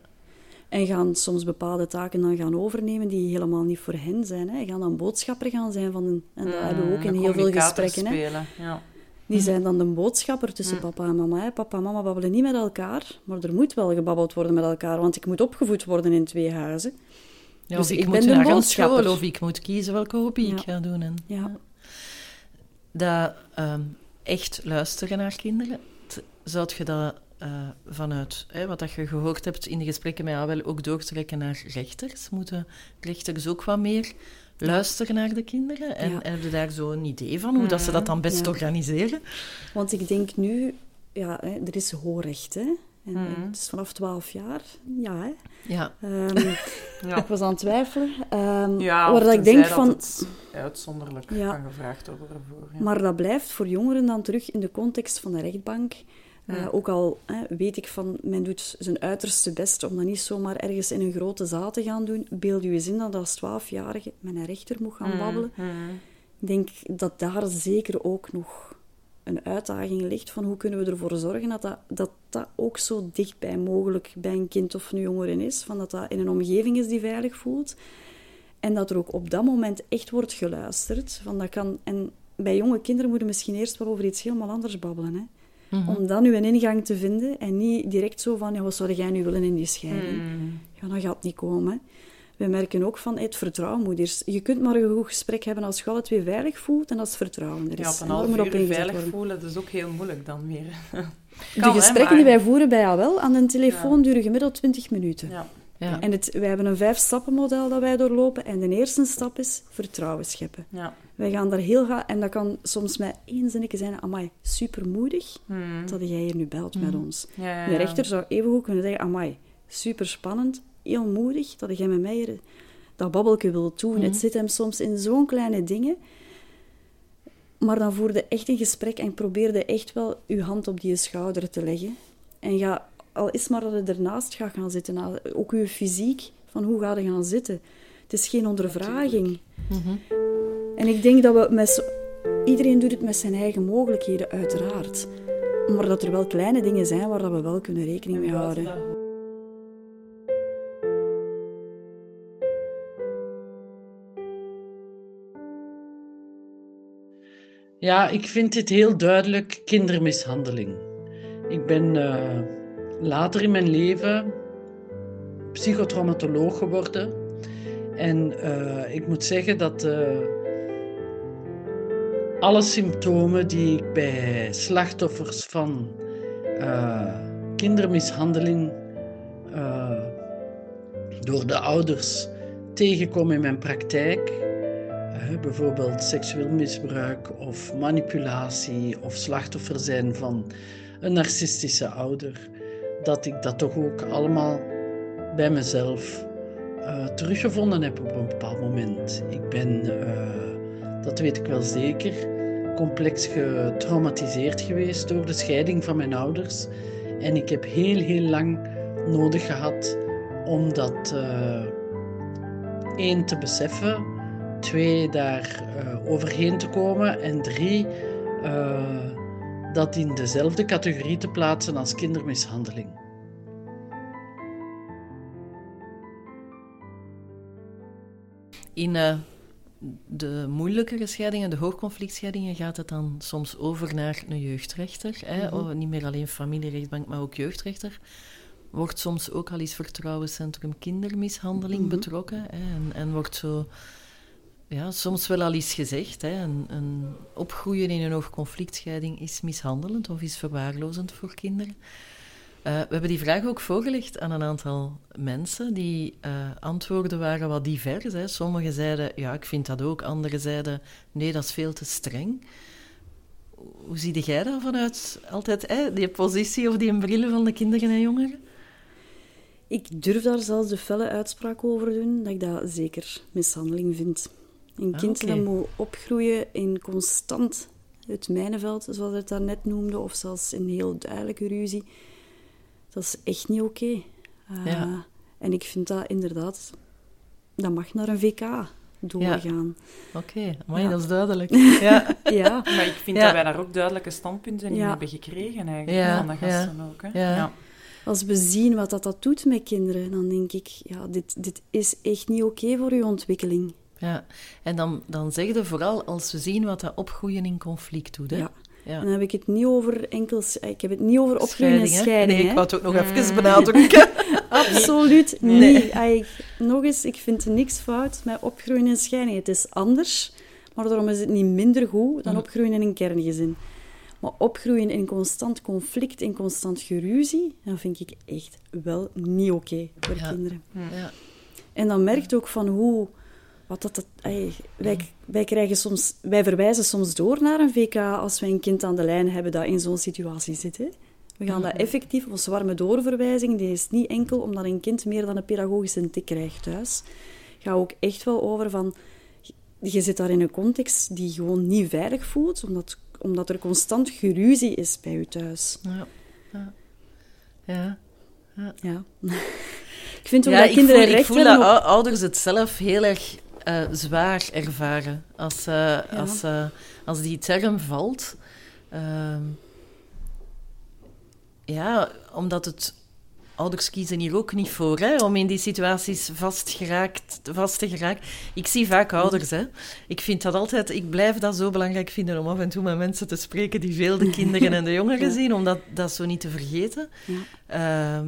En gaan soms bepaalde taken dan gaan overnemen die helemaal niet voor hen zijn. Hè. Gaan dan boodschapper gaan zijn van... Een, en dat Mm, hebben we ook in heel veel gesprekken. Hè. Ja. Die zijn dan de boodschapper tussen Mm. papa en mama. Hè. Papa en mama babbelen niet met elkaar, maar er moet wel gebabbeld worden met elkaar, want ik moet opgevoed worden in twee huizen. Ja, Dus ik, ik moet ben de boodschapper. school, of ik moet kiezen welke hobby ik ga doen. En, Ja. Dat ehm, echt luisteren naar kinderen, zou je dat eh, vanuit hè, wat dat je gehoord hebt in de gesprekken met wel ook doortrekken naar rechters? Moeten rechters ook wat meer luisteren naar de kinderen? En Ja. heb je daar zo een idee van, hoe dat ze dat dan best Ja. organiseren? Want ik denk nu, ja, hè, er is hoorrecht, hè. En, en het is vanaf 12 jaar, ja, hè. Ja, Ehm, Ja. Ik was aan het twijfelen. Ehm, Ja, waar dat ik denk dat van... het uitzonderlijk Ja. kan gevraagd worden voor. Ja. Maar dat blijft voor jongeren dan terug in de context van de rechtbank. Eh, Ja. ook al hè, weet ik van, men doet zijn uiterste best om dat niet zomaar ergens in een grote zaal te gaan doen. Beeld je eens in dat als twaalfjarige met een rechter moet gaan babbelen. Mhm. Ik denk dat daar zeker ook nog een uitdaging ligt van hoe kunnen we ervoor zorgen dat dat, dat, dat ook zo dichtbij mogelijk bij een kind of een jongere is. Van dat dat in een omgeving is die veilig voelt. En dat er ook op dat moment echt wordt geluisterd. Van dat kan, en bij jonge kinderen moeten we misschien eerst wel over iets helemaal anders babbelen. Hè? Mhm. Om dan nu een ingang te vinden en niet direct zo van, ja, wat zou jij nu willen in die scheiding? Mhm. Ja, dat gaat niet komen. We merken ook van het vertrouwen moet eerst. Je kunt maar een goed gesprek hebben als je alle twee veilig voelt en als het vertrouwen er is. Ja, op En een half uur op veilig worden. voelen, dat is ook heel moeilijk dan weer. De hè, gesprekken maar- die wij voeren bij AWEL aan de telefoon Ja. duren gemiddeld 20 minuten. Ja. Ja. En het, wij hebben een vijf-stappen-model dat wij doorlopen. En de eerste stap is vertrouwen scheppen. Ja. Wij gaan daar heel gaan... En dat kan soms met één zinnetje zijn... Amai, supermoedig Mhm. dat jij hier nu belt met ons. Ja, ja, De rechter zou evengoed kunnen zeggen... Amai, super spannend, heel moedig dat jij met mij hier dat babbelke wilt doen. Het zit hem soms in zo'n kleine dingen. Maar dan voerde echt een gesprek en probeerde echt wel uw hand op die schouder te leggen. En ga, al is maar dat je ernaast gaat gaan zitten, ook uw fysiek, van hoe ga je gaan zitten. Het is geen ondervraging. En ik denk dat we met... zo- Iedereen doet het met zijn eigen mogelijkheden, uiteraard. Maar dat er wel kleine dingen zijn waar dat we wel kunnen rekening mee houden. Ja, ik vind dit heel duidelijk kindermishandeling. Ik ben eh, later in mijn leven psychotraumatoloog geworden. En eh, ik moet zeggen dat eh, alle symptomen die ik bij slachtoffers van eh, kindermishandeling door de ouders tegenkom in mijn praktijk, bijvoorbeeld seksueel misbruik of manipulatie of slachtoffer zijn van een narcistische ouder, dat ik dat toch ook allemaal bij mezelf eh, teruggevonden heb op een bepaald moment. Ik ben, eh, dat weet ik wel zeker, complex getraumatiseerd geweest door de scheiding van mijn ouders. En ik heb heel, heel lang nodig gehad om dat eh, één te beseffen, twee daar overheen te komen en drie dat in dezelfde categorie te plaatsen als kindermishandeling. In eh, de moeilijkere scheidingen, de hoogconflictscheidingen, gaat het dan soms over naar een jeugdrechter. Hè? Mhm. Oh, niet meer alleen familierechtbank, maar ook jeugdrechter. Wordt soms ook al eens vertrouwenscentrum kindermishandeling Mhm. betrokken. Hè? En, en wordt zo, ja, soms wel al eens gezegd, hè? Een, een opgroeien in een hoogconflictscheiding is mishandelend of is verwaarlozend voor kinderen. Eh, we hebben die vraag ook voorgelegd aan een aantal mensen. Die eh, antwoorden waren wat divers. Hè. Sommigen zeiden, ja, ik vind dat ook. Anderen zeiden, nee, dat is veel te streng. Hoe zie jij dat vanuit altijd, hè, die positie of die bril van de kinderen en jongeren? Ik durf daar zelfs de felle uitspraak over doen dat ik dat zeker mishandeling vind. Een Ah, kind dat moet opgroeien in constant het mijnenveld, zoals het daarnet noemde, of zelfs in heel duidelijke ruzie, dat is echt niet oké. Uh, Ja. En ik vind dat inderdaad, dat mag naar een VK doorgaan. Oké, maar Ja. dat is duidelijk. Ja, Ja, Maar ik vind Ja. dat wij daar ook duidelijke standpunten in Ja. hebben gekregen eigenlijk, Ja, van de gasten ook. Hè? Ja. Ja. Als we zien wat dat, dat doet met kinderen, dan denk ik, ja, dit, dit is echt niet oké voor uw ontwikkeling. Ja, en dan, dan zeg je vooral als we zien wat dat opgroeien in conflict doet. Hè? Ja. Ja. Dan heb ik het niet over enkel... Ik heb het niet over opgroeien en scheiding. Nee, ik wou het ook nog even benadrukken. Absoluut niet. Nee. nog eens, ik vind niks fout met opgroeien en scheiding. Het is anders, maar daarom is het niet minder goed dan opgroeien in een kerngezin. Maar opgroeien in constant conflict, in constant geruzie, dat vind ik echt wel niet oké voor kinderen. Ja. En dan merkt ook van hoe wat dat, dat wij, wij, krijgen soms, wij verwijzen soms door naar een VK als wij een kind aan de lijn hebben dat in zo'n situatie zit. Hè. We gaan dat effectief, of warme doorverwijzing, die is niet enkel omdat een kind meer dan een pedagogische tik krijgt thuis. Gaat ook echt wel over van, je zit daar in een context die gewoon niet veilig voelt, omdat, omdat er constant geruzie is bij je thuis. Ja. Ja. ja. ja. ja. ik vind ook dat kinderen voel, Ik voel dat ouders het zelf heel erg uh, zwaar ervaren als, uh, als, uh, als die term valt. Ehm, ja, omdat het ouders kiezen hier ook niet voor, hè, om in die situaties vast, geraakt, vast te geraken. Ik zie vaak ouders, hè. Ik vind dat altijd, ik blijf dat zo belangrijk vinden om af en toe met mensen te spreken die veel de kinderen en de jongeren zien, om dat, dat zo niet te vergeten. Ja.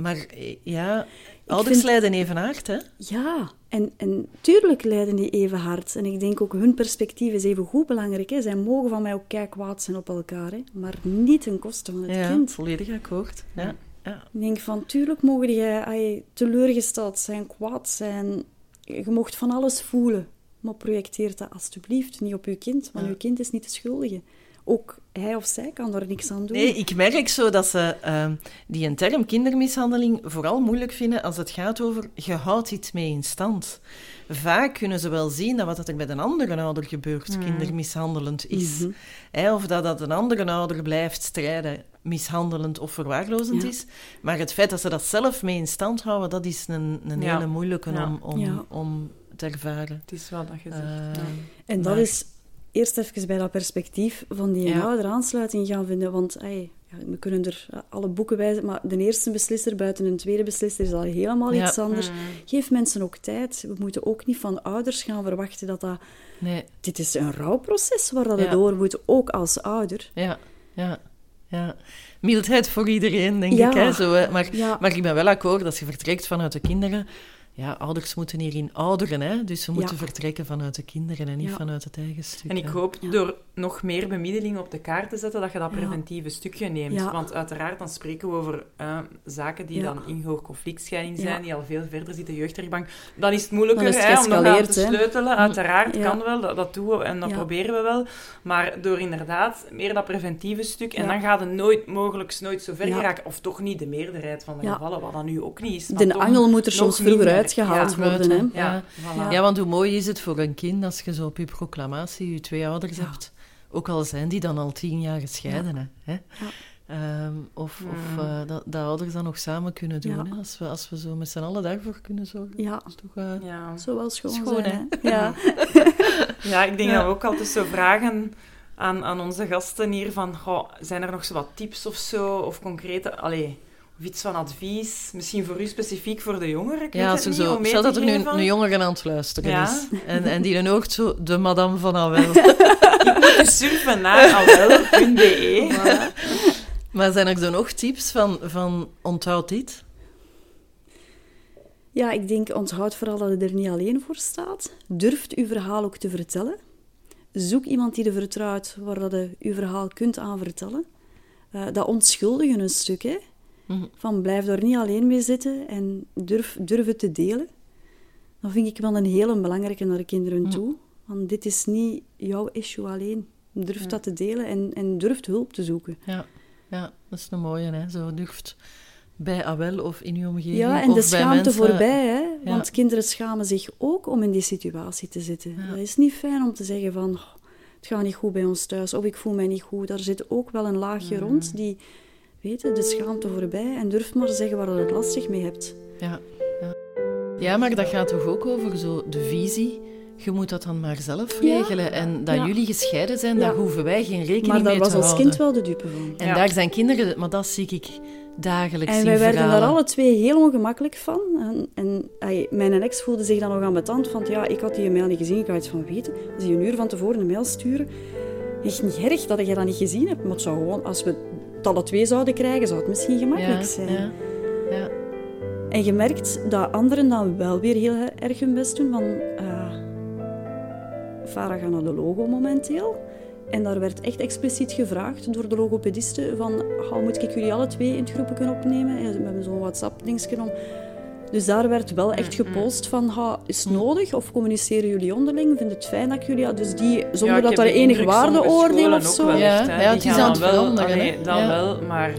Maar ja, ouders vind... lijden even hard, hè? Ja, en, en tuurlijk lijden die even hard. En ik denk ook hun perspectief is even goed belangrijk. Hè. Zij mogen van mij ook kijk kwaad zijn op elkaar, hè. maar niet ten koste van het ja, kind. volledig akkoord. Ja. Ja. Ik denk van, tuurlijk mogen jij teleurgesteld zijn, kwaad zijn. Je mocht van alles voelen. Maar projecteer dat alsjeblieft niet op je kind, want je kind is niet de schuldige ook hij of zij kan er niks aan doen. Nee, ik merk zo dat ze uh, die een term kindermishandeling vooral moeilijk vinden als het gaat over je houdt iets mee in stand. Vaak kunnen ze wel zien dat wat er met een andere ouder gebeurt mm. kindermishandelend is. Mhm. of dat, dat een andere ouder blijft strijden mishandelend of verwaarlozend is. Maar het feit dat ze dat zelf mee in stand houden, dat is een, een hele moeilijke om, om, om te ervaren. Het is wel dat je zegt. Uh, en dat is eerst even bij dat perspectief van die ja. ouder aansluiting gaan vinden. Want ja, we kunnen er alle boeken wijzen, maar de eerste beslisser buiten een tweede beslisser is al helemaal iets anders. Mm. Geef mensen ook tijd. We moeten ook niet van ouders gaan verwachten dat dat... Nee. Dit is een rouwproces waar dat door moet, ook als ouder. Ja, ja, ja. Mildheid voor iedereen, denk ik. Hè, zo, maar, maar ik ben wel akkoord, als je vertrekt vanuit de kinderen ja, ouders moeten hierin ouderen, hè? dus ze moeten vertrekken vanuit de kinderen en niet vanuit het eigen stuk. En ik hoop door nog meer bemiddeling op de kaart te zetten, dat je dat preventieve stukje neemt. Want uiteraard, dan spreken we over uh, zaken die dan in hoog conflictscheiding zijn, die al veel verder zitten, jeugdrechtbank. Dan is het moeilijker is het hè, om dat te sleutelen. Uiteraard, kan wel, dat, dat, doen we en dat proberen we wel. Maar door inderdaad meer dat preventieve stuk, en dan gaat het nooit, mogelijk nooit zo ver geraken. Of toch niet de meerderheid van de gevallen, wat dat nu ook niet is. De angel moet er soms vroeger uit gehaald worden. Hè? Ja. Ja. want hoe mooi is het voor een kind als je zo op je proclamatie je twee ouders hebt. Ook al zijn die dan al tien jaar gescheiden. Hè? Um, of, of uh, dat, dat, ouders dat nog samen kunnen doen. Hè? Als, we, als we zo met z'n allen daarvoor kunnen zorgen. Ja, is toch, uh, ja. zo wel schoon, schoon hè? Ja. ja, ik denk dat we ook altijd zo vragen aan, aan onze gasten hier van... Goh, zijn er nog zo wat tips of zo? Of concrete... Allee, of iets van advies, misschien voor u specifiek voor de jongeren? Ik ja, zo, zo. Stel dat er nu een jongere aan het luisteren is. En, en die dan ook zo de madame van Awel. Ik moet surfen naar awel.be. Maar zijn er zo nog tips van, van onthoud dit? Ja, ik denk onthoud vooral dat je er niet alleen voor staat. Durft uw verhaal ook te vertellen. Zoek iemand die je vertrouwt, waar dat je uw verhaal kunt aan vertellen. Uh, dat onschuldigen een stuk, hè. Mhm. Van blijf daar niet alleen mee zitten en durf, durf het te delen. Dat vind ik wel een hele belangrijke naar de kinderen mhm. toe. Want dit is niet jouw issue alleen. Durf dat te delen en, en durft hulp te zoeken. Ja. ja, dat is een mooie, hè. Zo durft bij Awel of in uw omgeving. Ja, en de schaamte voorbij, hè? Want kinderen schamen zich ook om in die situatie te zitten. Ja. Dat is niet fijn om te zeggen van... Oh, het gaat niet goed bij ons thuis, of ik voel mij niet goed. Daar zit ook wel een laagje mhm. rond die weten, de schaamte voorbij en durf maar zeggen waar je het lastig mee hebt. Ja, ja. ja, maar dat gaat toch ook over zo de visie. Je moet dat dan maar zelf regelen. En dat jullie gescheiden zijn, daar hoeven wij geen rekening mee te houden. Maar daar was als kind wel de dupe van. En daar zijn kinderen, maar dat zie ik dagelijks En wij werden daar alle twee heel ongemakkelijk van. En, en mijn ex voelde zich dan nog aan betand van, ja, ik had die mail niet gezien, ik had iets van weten. Als je een uur van tevoren een mail sturen, echt niet erg dat je dat niet gezien hebt. Maar het zou gewoon, als we alle twee zouden krijgen, zou het misschien gemakkelijk zijn. Ja, ja. En je merkt dat anderen dan wel weer heel erg hun best doen. Van, eh Farah gaat naar de logo momenteel. En daar werd echt expliciet gevraagd door de logopediste van, "Goh, moet ik jullie alle twee in het groepje opnemen? En we hebben zo'n WhatsApp-dingetje om. Dus daar werd wel echt gepost van, "Ha, is het nodig? Of communiceren jullie onderling? Vind het fijn dat jullie... Dus die, zonder dat daar enig waardeoordeel of zo... Ja, het is aan het dan wel, veranderen, allee, dan Ja. wel, maar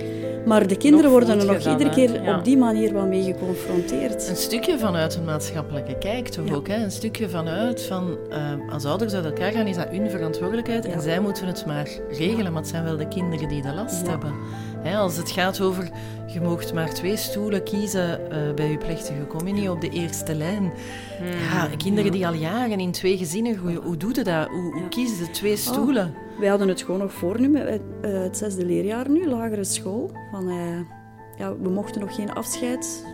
Maar de kinderen Nog worden er nog iedere keer Ja. op die manier wel mee geconfronteerd. Een stukje vanuit een maatschappelijke kijk toch Ja. ook. Hè? Een stukje vanuit van eh, als ouders uit elkaar gaan, is dat hun verantwoordelijkheid. Ja. En zij moeten het maar regelen. Maar het zijn wel de kinderen die de last Ja. hebben. Hè, als het gaat over je moogt maar twee stoelen kiezen eh, bij je plechtige communie op de eerste lijn. Ja, kinderen die al jaren in twee gezinnen groeien, hoe doe je dat? Hoe, hoe Ja. kiezen ze twee stoelen? Wij hadden het gewoon nog voor nu, met eh, het zesde leerjaar nu, lagere school. Van, eh, ja, we mochten nog geen afscheid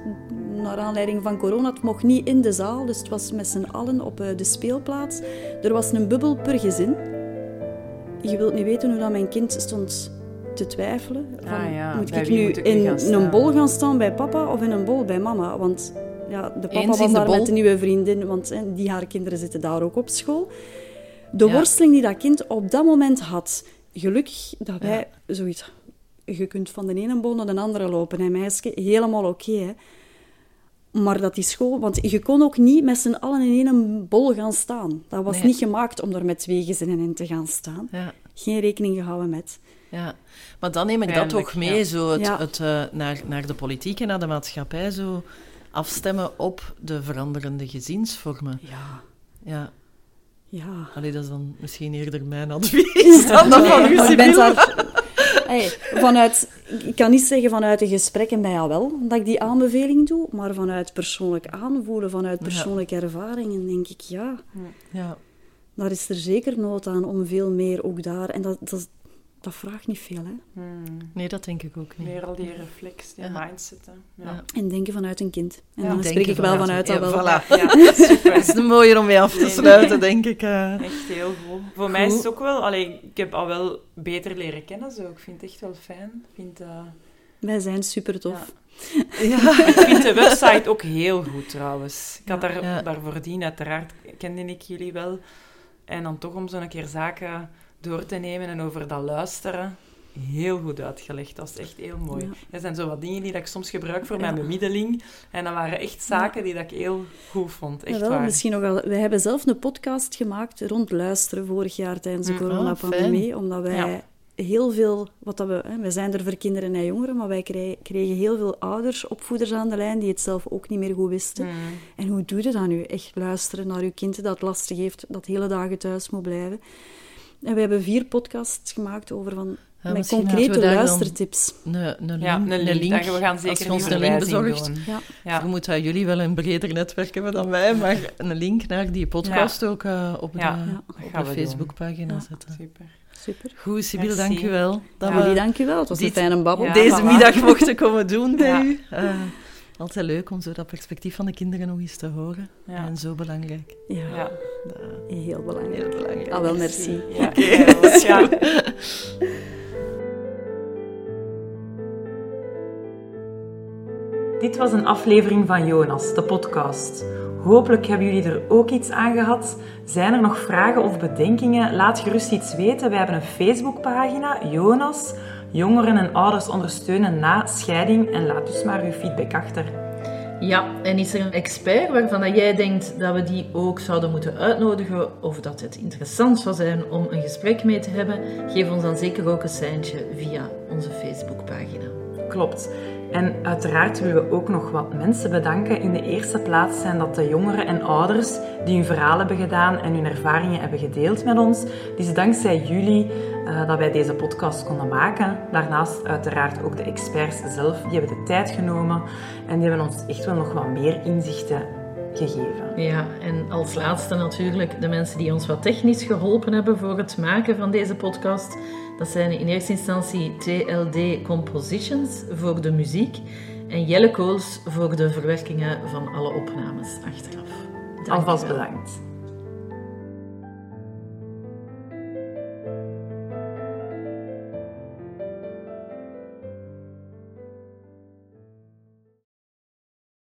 naar aanleiding van corona. Het mocht niet in de zaal, dus het was met z'n allen op eh, de speelplaats. Er was een bubbel per gezin. Je wilt niet weten hoe dat mijn kind stond te twijfelen. Van, Ah ja, moet bij ik nu ik in een bol gaan staan bij papa of in een bol bij mama? Want ja, de papa Eens was daar met de nieuwe vriendin, want hè, die haar kinderen zitten daar ook op school. De Ja. worsteling die dat kind op dat moment had. Gelukkig dat wij zoiets... Je kunt van de ene bol naar de andere lopen, hè, meisje. Helemaal oké, hè. Maar dat die school... Want je kon ook niet met z'n allen in één bol gaan staan. Dat was Nee. niet gemaakt om er met twee gezinnen in te gaan staan. Ja. Geen rekening gehouden met. Ja, maar dan neem ik dat toch mee, ja. zo het, Ja. het, eh, naar, naar de politiek en naar de maatschappij, zo afstemmen op de veranderende gezinsvormen. Ja. Ja, Ja. allee, dat is dan misschien eerder mijn advies dan dat van u. Hey, vanuit, ik kan niet zeggen vanuit de gesprekken bij jou wel dat ik die aanbeveling doe, maar vanuit persoonlijk aanvoelen, vanuit Ja. persoonlijke ervaringen, denk ik ja. Ja, Daar is er zeker nood aan om veel meer ook daar. En dat, dat, dat vraagt niet veel, hè. nee, dat denk ik ook niet. meer al die reflex, die Ja. mindset. Hè. Ja. Ja. En denken vanuit een kind. En Ja, dan Denken spreek ik wel vanuit dat ja, wel. Voilà. Ja, super. Dat is een mooier om mee af te Nee, sluiten, denk ik. eh. Echt heel goed. Voor mij is het ook wel... Allee, ik heb al wel beter leren kennen, zo. Ik vind het echt wel fijn. Ik vind, eh, Wij zijn super tof. Ja. ik vind de website ook heel goed, trouwens. Ik had daar, Ja. daar voordien, uiteraard kende ik jullie wel. En dan toch om zo'n keer zaken door te nemen en over dat luisteren... Heel goed uitgelegd. Dat is echt heel mooi. Ja. Dat zijn zo wat dingen die dat ik soms gebruik voor mijn bemiddeling. En dat waren echt zaken die dat ik heel goed vond. Echt waar. misschien nog wel. Wij hebben zelf een podcast gemaakt rond luisteren vorig jaar tijdens de Mm, coronapandemie. omdat wij heel veel... Wat dat we, hè, wij zijn er voor kinderen en jongeren, maar wij kregen, kregen heel veel ouders, opvoeders aan de lijn die het zelf ook niet meer goed wisten. Mm. En hoe doe je dat nu? Echt luisteren naar je kind dat lastig heeft, dat hele dagen thuis moet blijven. En we hebben vier podcasts gemaakt over van, Ja, met concrete dan luistertips. Een, een link, Ja, een link. We gaan Als zeker je ons een link bezorgt. doen. Ja. Ja. Moet jullie wel een breder netwerk hebben dan wij, maar een link naar die podcast ook eh, op de, op de. Facebookpagina Ja. zetten. Super. Super. Goed, Sibyl, Merci. dank u wel. Dat Ja. we Jullie dank u wel. Het was dit- een fijne babbel. Ja. deze voilà. middag mochten komen doen bij Ja. u. Eh, altijd leuk om zo dat perspectief van de kinderen nog eens te horen. Ja. En zo belangrijk. Ja, Ja. Dat- heel belangrijk. heel belangrijk. Ah, wel, merci. Ja, ja, ja. Dit was een aflevering van Jonas, de podcast. Hopelijk hebben jullie er ook iets aan gehad. Zijn er nog vragen of bedenkingen? Laat gerust iets weten. Wij hebben een Facebookpagina, Jonas. Jongeren en ouders ondersteunen na scheiding. En laat dus maar uw feedback achter. Ja, en is er een expert waarvan jij denkt dat we die ook zouden moeten uitnodigen of dat het interessant zou zijn om een gesprek mee te hebben? Geef ons dan zeker ook een seintje via onze Facebookpagina. Klopt. En uiteraard willen we ook nog wat mensen bedanken. In de eerste plaats zijn dat de jongeren en ouders die hun verhaal hebben gedaan en hun ervaringen hebben gedeeld met ons. Is dankzij jullie eh, dat wij deze podcast konden maken. Daarnaast uiteraard ook de experts zelf. Die hebben de tijd genomen en die hebben ons echt wel nog wat meer inzichten gegeven. Ja, en als laatste natuurlijk de mensen die ons wat technisch geholpen hebben voor het maken van deze podcast. Dat zijn in eerste instantie TLD Compositions voor de muziek en Jelle Kools voor de verwerkingen van alle opnames achteraf. Alvast bedankt.